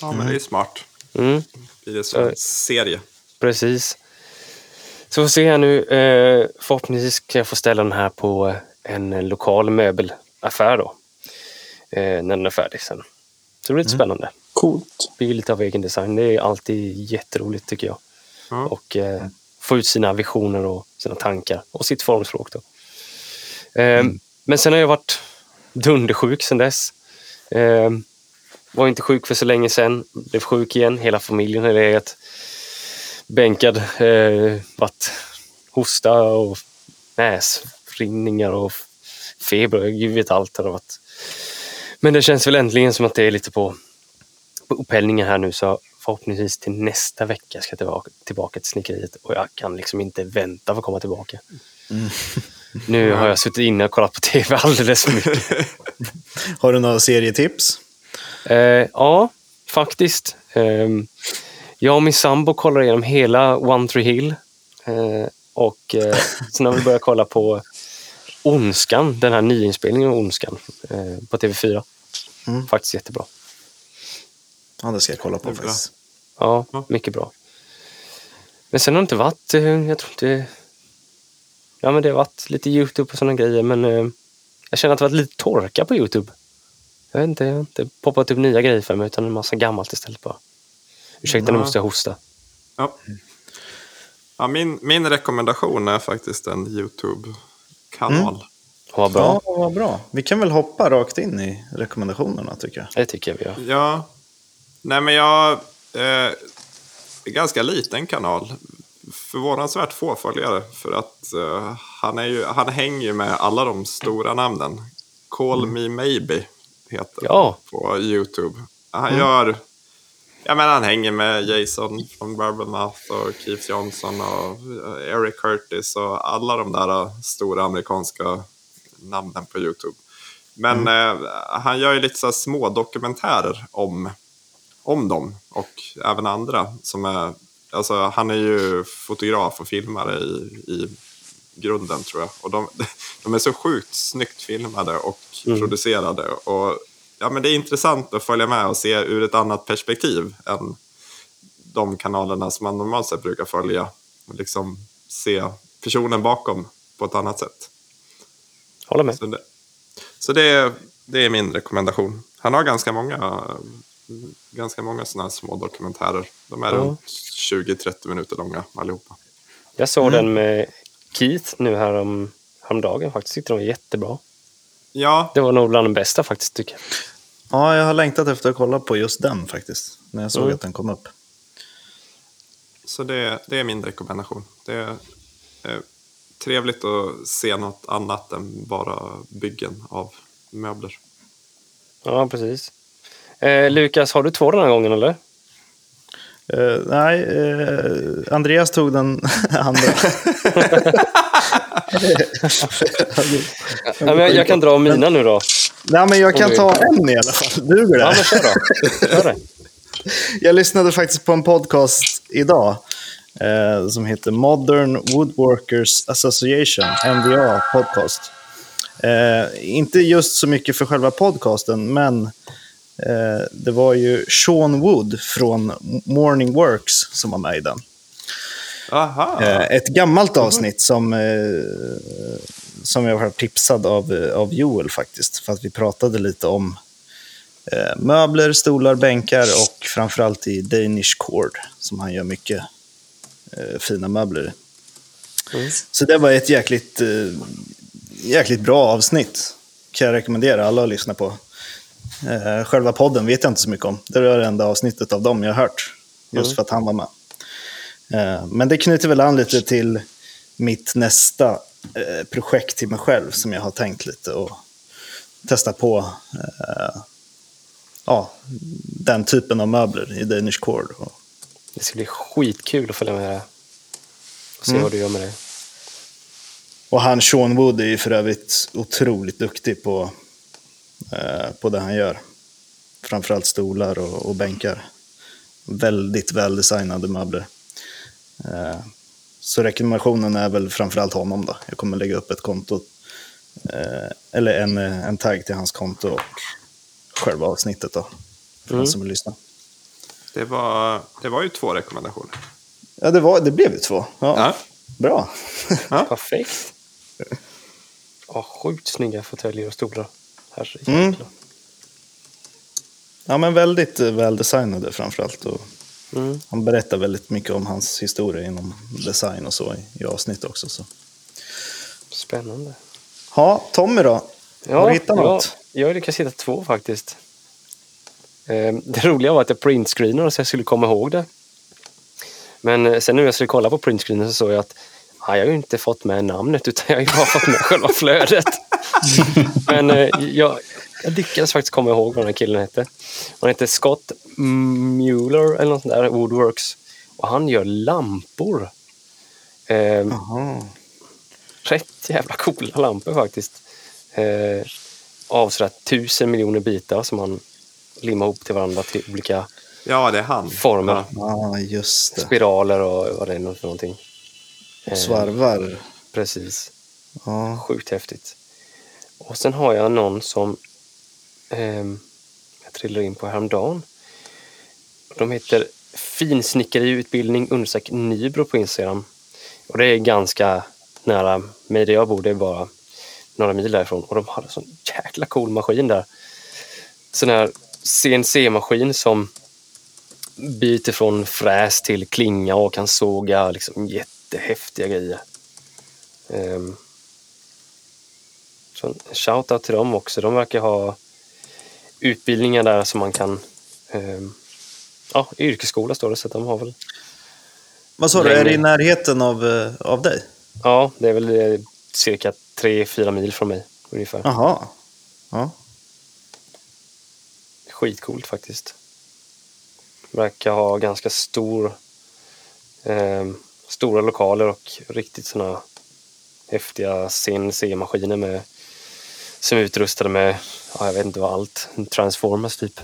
Ja, men det är ju smart. Mm. Blir det som Eh. en serie. Precis. Så får se här nu. Eh, förhoppningsvis ska jag få ställa den här på en lokal möbelaffär då. Eh, när den är färdig sen. Så det blir lite spännande. Coolt. Bygger lite av egen design. Det är alltid jätteroligt tycker jag. Ja. Och eh, få ut sina visioner och sina tankar och sitt formspråk då. Eh, Men sen har jag varit dundersjuk sen dess. Eh, var inte sjuk för så länge sedan. Blev sjuk igen. Hela familjen har legat bänkad. Eh, varit hosta och näsrinningar och feber. Gud vet allt har det varit. Men det känns väl äntligen som att det är lite på, på upphällningen här nu. Så förhoppningsvis till nästa vecka ska jag tillbaka, tillbaka till snickeriet. Och jag kan liksom inte vänta för att komma tillbaka. Nu har jag suttit inne och kollat på tv alldeles för mycket. Har du några serietips? Eh, ja, faktiskt. Eh, jag och min sambo kollar igenom hela One Tree Hill. Eh, och eh, sen har vi börjat kolla på Ondskan, den här nyinspelningen av Ondskan eh, på TV4. Mm. Faktiskt jättebra. Ja, det ska jag kolla på faktiskt. Ja, Ja. mycket bra. Men sen har det inte varit, eh, jag tror inte... Ja, men det har varit lite Youtube och sådana grejer, men eh, jag känner att det har varit lite torka på Youtube. Jag vet inte, jag har inte poppat upp nya grejer för mig, utan en massa gammalt istället bara. Ursäkta, nu måste jag hosta. Ja. Ja, min, min rekommendation är faktiskt en YouTube-kanal. Vad bra. Ja, vad bra. Vi kan väl hoppa rakt in i rekommendationerna tycker jag. Det tycker jag vi gör. Ja. Nej, men jag... Eh, ganska liten kanal. Förvånansvärt få följare. För att eh, han, är ju, han hänger ju med alla de stora namnen. Call Me Maybe heter Ja. på YouTube. Han gör Ja, men han hänger med Jason från Bourbonmouth och Keith Johnson och eh, Eric Curtis och alla de där eh, stora amerikanska namnen på YouTube. Men eh, han gör ju lite så små dokumentärer om, om dem och även andra. Som är, alltså, han är ju fotograf och filmare i, i grunden tror jag. Och de, de är så sjukt snyggt filmade och producerade. Och ja, men det är intressant att följa med och se ur ett annat perspektiv än de kanalerna som man normalt sett brukar följa. Och liksom se personen bakom på ett annat sätt. Håller med. Så det, så det, är, det är min rekommendation. Han har ganska många, ganska många sådana här små dokumentärer. De är Ja. runt 20-30 minuter långa allihopa. Jag såg den med Keith nu här om, häromdagen faktiskt. Tyckte den var jättebra. Ja, Det var nog bland de bästa faktiskt tycker jag. Ja, jag har längtat efter att kolla på just den faktiskt. När jag såg Mm. att den kom upp. så det, det är min rekommendation. Det är eh, trevligt att se något annat än bara byggen av möbler. Ja, precis. Eh, Lukas, har du två den här gången eller? Eh, nej, eh, Andreas tog den andra. Ja, men jag, jag kan dra mina nu då. nej, men jag kan ta en i alla fall. Duger det? Ja, men kör då. Kör det. Jag lyssnade faktiskt på en podcast idag eh, som heter Modern Woodworkers Association, MVA podcast. Eh, inte just så mycket för själva podcasten, men eh, det var ju Sean Wood från Morning Works som var med i den. Aha, Eh, ett gammalt avsnitt som, eh, som jag var tipsad av, eh, av Joel faktiskt. För att vi pratade lite om möbler, stolar, bänkar och framförallt i Danish Cord som han gör mycket fina möbler. Mm. Så det var ett jäkligt, jäkligt bra avsnitt. Kan jag rekommendera alla att lyssna på. Själva podden vet jag inte så mycket om. Det var det enda avsnittet av dem jag har hört. Just Mm. för att han var med. Eh, Men det knyter väl an lite till mitt nästa eh, projekt till mig själv som jag har tänkt lite och testa på eh, ja, den typen av möbler i Danish Cord. Det ska bli skitkul att följa med det. Och se Mm. vad du gör med det. och han Sean Wood är ju för övrigt otroligt duktig på, eh, på det han gör. Framförallt stolar och, och bänkar. Väldigt väldesignade möbler. Eh, så rekommendationen är väl framförallt honom då. Jag kommer lägga upp ett konto, eh, eller en, eh, en tagg till hans konto och själva avsnittet då. För Mm. den som vill lyssna. det, var, det var ju två rekommendationer. Ja, det, var, det blev ju två. Ja, Ja. Bra. Perfekt. Ja, sjukt snygga fåtöljer och stolar. Herrejäklar. Mm. Ja, men väldigt väldesignade framförallt. Och Mm. han berättar väldigt mycket om hans historia inom design och så i, i avsnitt också. Så. Spännande. Ja, Tommy då? Har du hittat något? Jag, jag lyckades hitta två faktiskt. Eh, Det roliga var att jag printscreenade så jag skulle komma ihåg det. Men eh, sen när jag skulle kolla på printscreenen så såg jag att ah, jag har ju inte fått med namnet utan jag har ju bara fått med själva flödet. Men eh, jag, jag lyckades faktiskt komma ihåg vad den här killen hette. Han heter Scott Mueller eller något sånt där, Woodworks. Och han gör lampor. Eh, rätt jävla coola lampor faktiskt. Eh, av sådär tusen miljoner bitar som man limmar ihop till varandra till olika Ja, det är han. Former. Ja. Just det. spiraler och vad det är för någonting. Eh, Svarvar. Precis. Ja. Sjukt häftigt. Och sen har jag någon som eh, jag trillade in på häromdagen. De heter Finsnickeriutbildning understreck Nybro på Instagram. Och det är ganska nära mig där jag bor. Det är bara några mil därifrån. Och de hade en sån jäkla cool maskin där. Sån här CNC-maskin som byter från fräs till klinga och kan såga liksom jättehäftiga grejer. Um, så en shoutout till dem också. De verkar ha utbildningar där som man kan... ehm, ja, yrkesskola står det, så de har väl... Vad sa du, är det i närheten av, eh, av dig? Ja, det är väl eh, cirka 3-4 mil från mig ungefär. Jaha. Ja. Skitcoolt faktiskt. Verkar ha ganska stor, eh, stora lokaler och riktigt såna häftiga CNC-maskiner med, som är utrustade med, ja, jag vet inte vad allt, Transformers typ.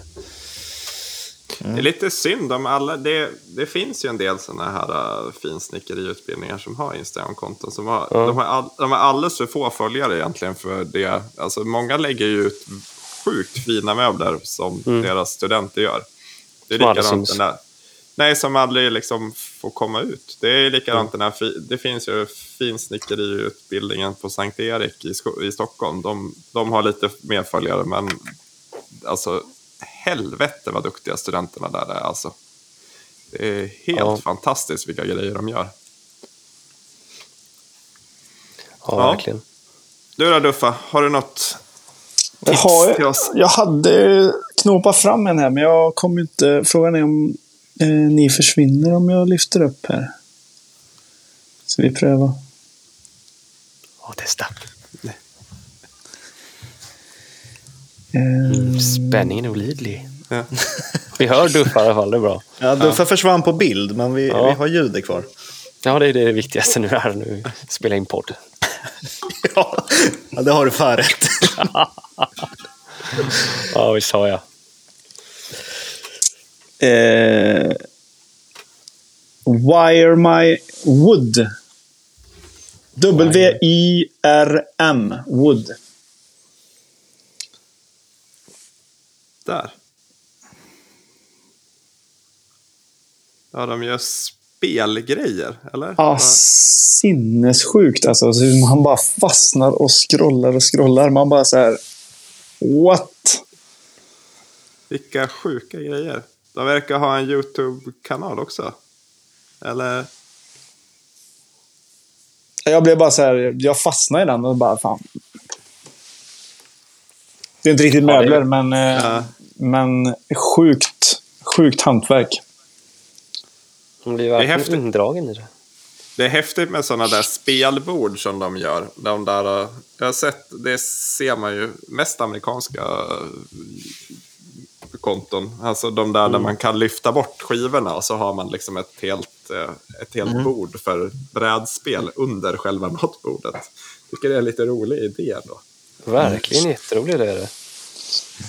Det är lite synd om alla. Det, det finns ju en del sådana här uh, finsnickeriutbildningar som har Instagram-konton. Som har, Ja. de, har all, de har alldeles för få följare egentligen för det. Alltså, många lägger ju ut sjukt fina möbler som deras studenter gör. Det är Som likadant den där. Nej, som aldrig liksom får komma ut. Det är likadant den här, det finns ju finsnickeriutbildningen på Sankt Erik i, i Stockholm. De, de har lite mer följare, men alltså helvete vad duktiga studenterna där är alltså. Det är helt Ja. fantastiskt vilka grejer de gör. Ja, Ja. verkligen. Du då Duffa, har du något Jag, tips har, till oss? jag hade knopat fram en här, men jag kommer inte... Frågan är om eh, ni försvinner om jag lyfter upp här. Så vi prövar. Ja, testa. Eh, Spänningen är olidlig. Ja. Vi hör Duffa i alla fall, det är bra. Ja, Duffa försvann på bild, men vi, Ja. vi har ljudet kvar. Ja, det är det viktigaste nu här nu. Spela in podd. Ja, ja det har du fan rätt. Ja, visst har jag. Eh, Wire My Wood. W-I-R-M. Wood. Där. Ja, de gör spelgrejer, eller? Ja, sinnessjukt alltså. Så Man bara fastnar och scrollar och scrollar. Man bara så här... What? Vilka sjuka grejer. De verkar ha en YouTube-kanal också. Eller? Jag blev bara så här... Jag fastnade i den och bara fan. Det är inte riktigt Ja, det är- möbler, men, eh, Ja. men sjukt, sjukt hantverk. Man blir är verkligen häftigt. indragen i det. Det är häftigt med sådana där spelbord som de gör. De där, eh, jag har sett, det ser man ju mest amerikanska konton. Alltså de där där man kan lyfta bort skivorna och så har man liksom ett helt, eh, ett helt bord för brädspel under själva matbordet. Tycker det är en lite rolig idé då. Verkligen jätteroligt är det.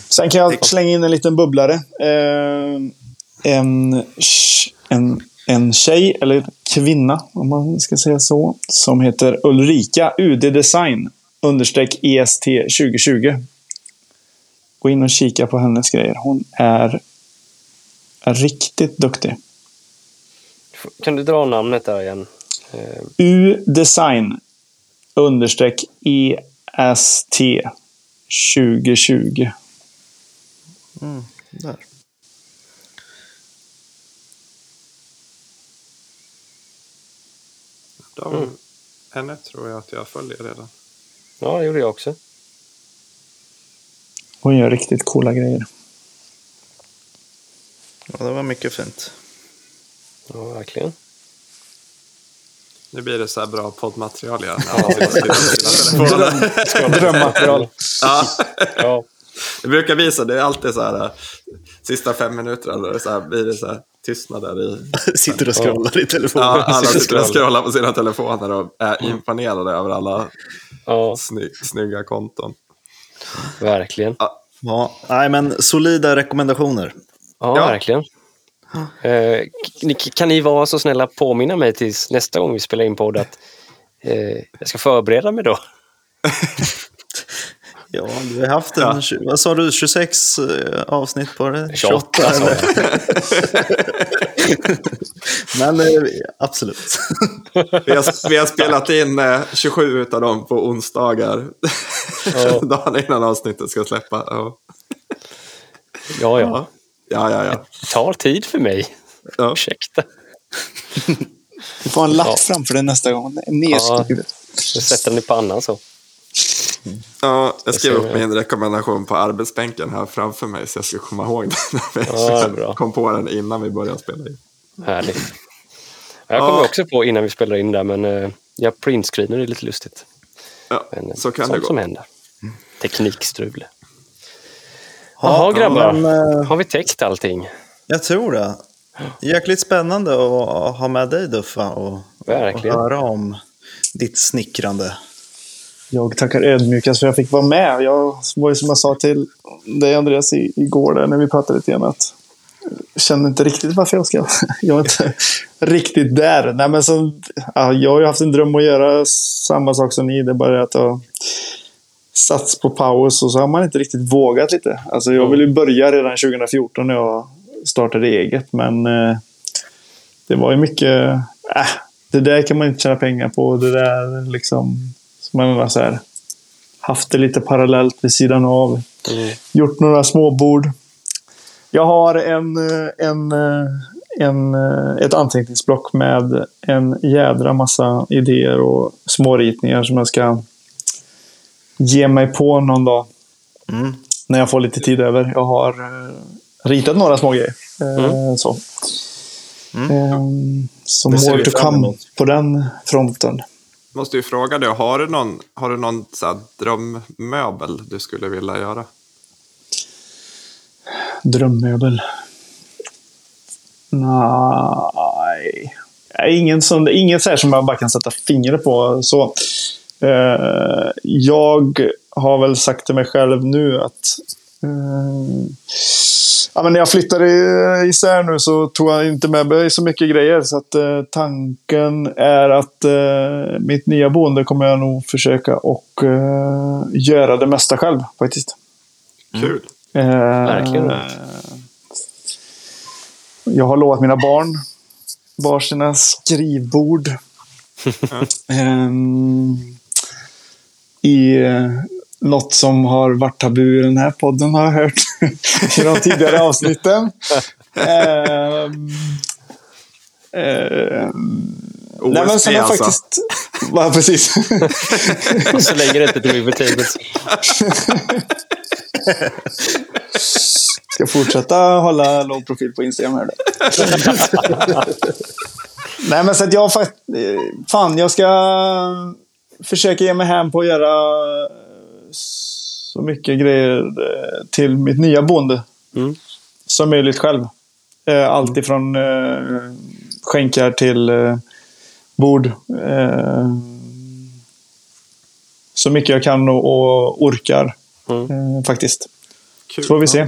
Sen kan jag slänga in en liten bubblare. Eh, en, en, en tjej, eller kvinna om man ska säga så, som heter Ulrika UD Design understreck EST 2020. Gå in och kika på hennes grejer. Hon är, är riktigt duktig. Kan du dra namnet där igen? Eh, U-design understreck EST 2020. Där. De, Henne tror jag att jag följer redan. Ja, det gjorde jag också. Hon gör riktigt coola grejer. Ja, det var mycket fint. Ja, verkligen. Nu blir det så här bra poddmaterial igen. Drömmaterial. ja, Ja, jag brukar visa, det är alltid så här, äh, sista fem minuterna, så här, blir det så här tystnader i... Sitter och scrollar i telefonen. Ja, alla sitter och scrollar. på sina telefoner och är imponerade över alla ja sny, snygga konton. Verkligen. Ja, nej, men solida rekommendationer. Ja, Ja. verkligen. Eh, kan ni vara så snälla påminna mig tills nästa gång vi spelar in podd att eh, jag ska förbereda mig då? Ja, du har haft en, Ja. vad sa du, 26 eh, avsnitt på det? 28 sa eller? Men eh, absolut. Vi har, vi har spelat in eh, 27 av dem på onsdagar. Ja. Dagen innan avsnittet ska släppa. Ja, Ja, ja. ja, ja. ja. Det tar tid för mig. ja. Ursäkta. Du får en lapp Ja. framför dig nästa gång. Nedskrivet. Jag sätter den i pannan så. Ja jag skrev upp min rekommendation på arbetsbänken här framför mig så jag ska komma ihåg den. Ja, jag kom på den innan vi började spela in. Härligt. Jag kommer Ja. också på innan vi spelar in där, men eh, jag printscreenar det är lite lustigt. Ja, Men, eh, så kan det som gå. händer. Teknikstrul. Ja, Jaha grabbar, men, eh, har vi täckt allting? Jag tror det. Jäkligt spännande att ha med dig Duffa och, och höra om ditt snickrande. Jag tackar ödmjukast för alltså, att jag fick vara med. Jag var ju som jag sa till dig Andreas igår där, när vi pratade lite grann att jag känner inte riktigt varför jag ska. Jag är inte riktigt där. Nej, men så, ja, jag har ju haft en dröm att göra samma sak som ni. Det är bara det att jag sats på paus och så har man inte riktigt vågat lite. Alltså jag ville ju börja redan 2014 när jag startade eget. Men eh, det var ju mycket... Äh, det där kan man inte tjäna pengar på. Det där liksom... Man har så här, haft det lite parallellt vid sidan av. Gjort några småbord. Jag har en, eh, en, eh, en, eh, ett anteckningsblock med en jädra massa idéer och småritningar som jag ska ge mig på någon dag. Mm. När jag får lite tid över. Jag har ritat några små grejer. Eh, så. Ehm, så Det ser more to come på den fronten. Måste ju fråga dig, har du någon, har du någon så här, drömmöbel du skulle vilja göra? Drömmöbel. Nej. Ingen som, inget så här som jag bara kan sätta fingret på. Så, eh, jag har väl sagt till mig själv nu att eh, ja, men när jag flyttade isär nu så tog jag inte med mig så mycket grejer. Så att, eh, tanken är att eh, mitt nya boende kommer jag nog försöka och eh, göra det mesta själv faktiskt. Kul. Eh, Verkligen. Jag har lovat mina barn varsina skrivbord. Ehm, I eh, något som har varit tabu i den här podden har jag hört i de tidigare avsnitten. Nej, men sen har jag alltså. faktiskt... Ja, precis. Så länge det inte driver tables. Ska fortsätta hålla låg profil på Instagram här. Nej, men så att jag faktiskt... Fan, jag ska försöka ge mig hem på att göra så mycket grejer eh, till mitt nya boende Mm. som möjligt själv. Eh, Allt ifrån eh, skänkar till eh, bord. Eh, så mycket jag kan och, och orkar Mm. eh, faktiskt. Kul. Så får vi se.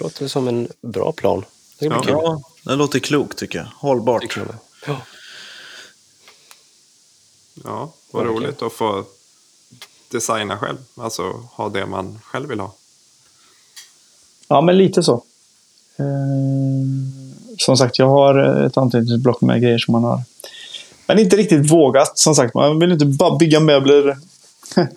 Låter som en bra plan. Det Ja. Ja, det låter klokt tycker jag. Hållbart. Ja. Ja, vad roligt att få designa själv. Alltså ha det man själv vill ha. Ja, men lite så. Eh, som sagt, jag har ett anteckningsblock med grejer som man har. Men inte riktigt vågat. Som sagt, man vill inte bara bygga möbler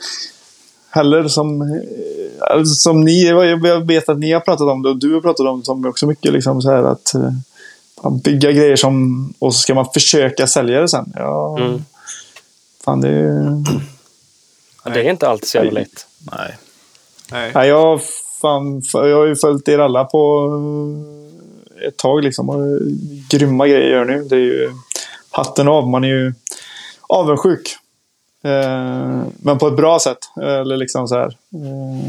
heller som, eh, som ni. Jag vet att ni har pratat om det och du har pratat om det som också mycket. Liksom så här att eh, bygga grejer som och så ska man försöka sälja det sen. Ja, Mm. fan det är... Ja, Det är inte alltid så jävla lätt. Nej. Nej. Nej, jag, fan, jag har ju följt er alla på eh, ett tag. Liksom. Och grymma grejer gör ni. Det är ju hatten av. Man är ju avundsjuk. Eh, men på ett bra sätt. Eller liksom så här. Eh,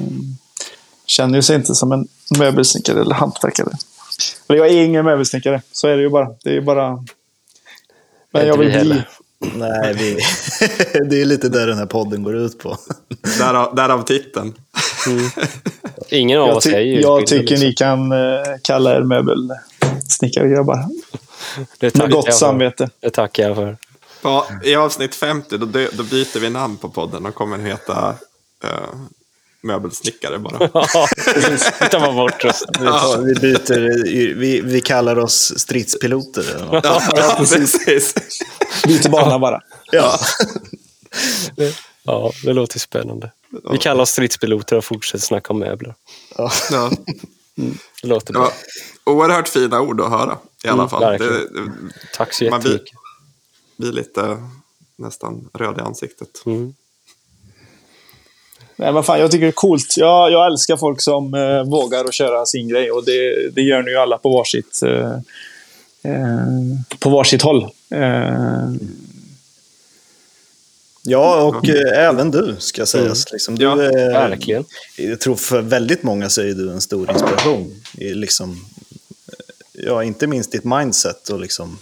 känner ju sig inte som en möbelsnickare eller hantverkare. Eller jag är ingen möbelsnickare. Så är det ju bara. Det är ju bara... Men jag vill vi bli. Nej, vi, det är lite där den här podden går ut på. Därav, därav titeln. Ingen av Jag, oss är ju jag tycker liksom. ni kan eh, kalla er möbelsnickare grabbar. Det Med gott samvete. Det tackar jag för. Ja, I avsnitt 50 då, då byter vi namn på podden och kommer heta eh, Möbelsnickare bara. Ja, precis. Det tar man bort. oss. Vi, tar, vi byter, vi, vi kallar oss stridspiloter. något. ja, precis. Byter bana bara. Ja. Ja, det låter spännande. Vi kallar oss stridspiloter och fortsätter snacka om möbler. Ja. Det låter bra. var oerhört fina ord att höra i alla Mm, fall. Det. Tack så man blir, jättemycket. blir lite nästan röd i ansiktet. Mm. Nej, men fan, jag tycker det är coolt. Jag, jag älskar folk som eh, vågar att köra sin grej. Och det, det gör ni ju alla på varsitt, eh, eh, på varsitt håll. Eh, ja, och eh, även du ska sägas. Liksom, du, Ja, är- Verkligen. Jag tror för väldigt många så är du en stor inspiration. I liksom ja, inte minst ditt mindset och liksom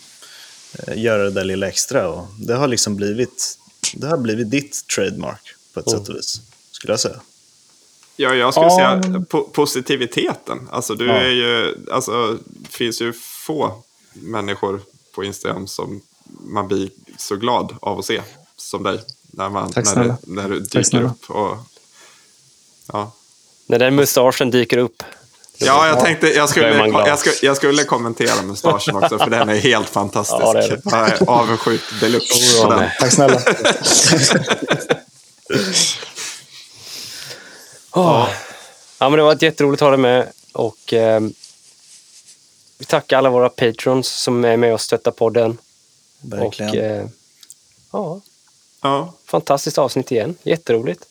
eh, göra det där lilla extra. Och det har liksom blivit, det har blivit ditt trademark på ett sätt och vis, skulle jag säga. Ja, jag skulle Ja. säga po- positiviteten. Alltså, du Ja. är ju, alltså, det finns ju få människor på Instagram som man blir så glad av att se som dig. När, man, Tack när, du, när du Tack dyker snälla. upp. Och, ja. När den mustaschen dyker upp. ja, jag tänkte jag skulle, jag, skulle, jag skulle kommentera mustaschen också, för den är helt fantastisk. Ja, det är det. Jag är avundsjuk deluxe med. Tack snälla. Åh. Ja, men det var ett jätteroligt att ha dig med. Och, ehm, vi tackar alla våra patrons som är med och stöttar podden. Verkligen. Och, eh, ja, Ja. fantastiskt avsnitt igen. Jätteroligt.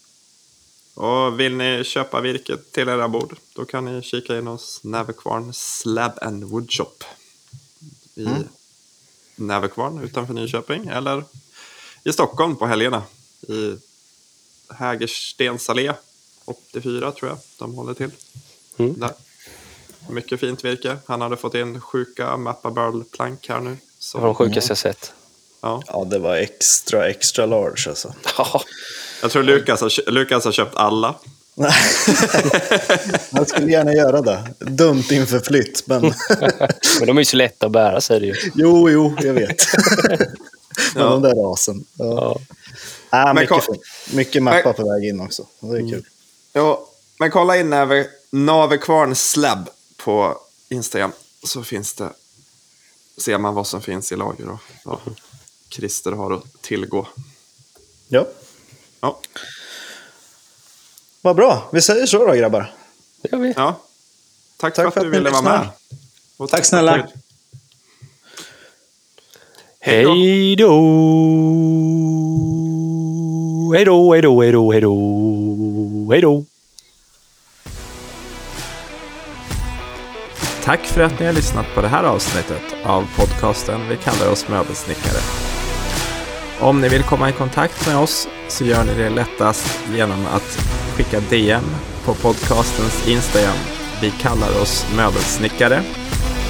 Och vill ni köpa virket till era bord, då kan ni kika in hos Näverkvarn Slab and Woodshop. I Näverkvarn utanför Nyköping, eller i Stockholm på helgerna. I Hägerstens allé 84 tror jag de håller till. Mm. Där. Mycket fint virke. Han hade fått in sjuka Mappa Burl-plank här nu. Det Så, var de sjukaste jag sett. ja. Ja, det var extra, extra large alltså. Ja, Jag tror Lukas har, Lukas har köpt alla. Jag skulle gärna göra det. Dumt inför flytt, men men de är ju så lätta att bära säger det ju. jo, jo, jag vet. Men Ja. de där rasen. Ja. Ja. Ah, Men mycket, kom- mycket mappa Men- på väg in också. Det är kul. Ja, men kolla in Nave, Navekvarn Slab på Instagram. Så finns det, ser man vad som finns i lager och vad Christer har att tillgå. Ja, Ja, vad bra. Vi säger så då, grabbar. Det gör vi. ja. Tack, Tack för att, för att du ni ville vara med. Och Tack snälla. att du- Hej då. Hej då! Hej då, hej då, hej då, hej då. Tack för att ni har lyssnat på det här avsnittet av podcasten Vi kallar oss möbelsnickare. Om ni vill komma i kontakt med oss så gör ni det lättast genom att skicka DM på podcastens Instagram Vi kallar oss möbelsnickare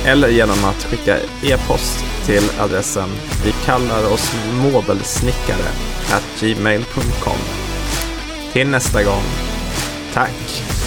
eller genom att skicka e-post till adressen Vi kallar oss möbelsnickare at gmail.com. Till nästa gång, Tack.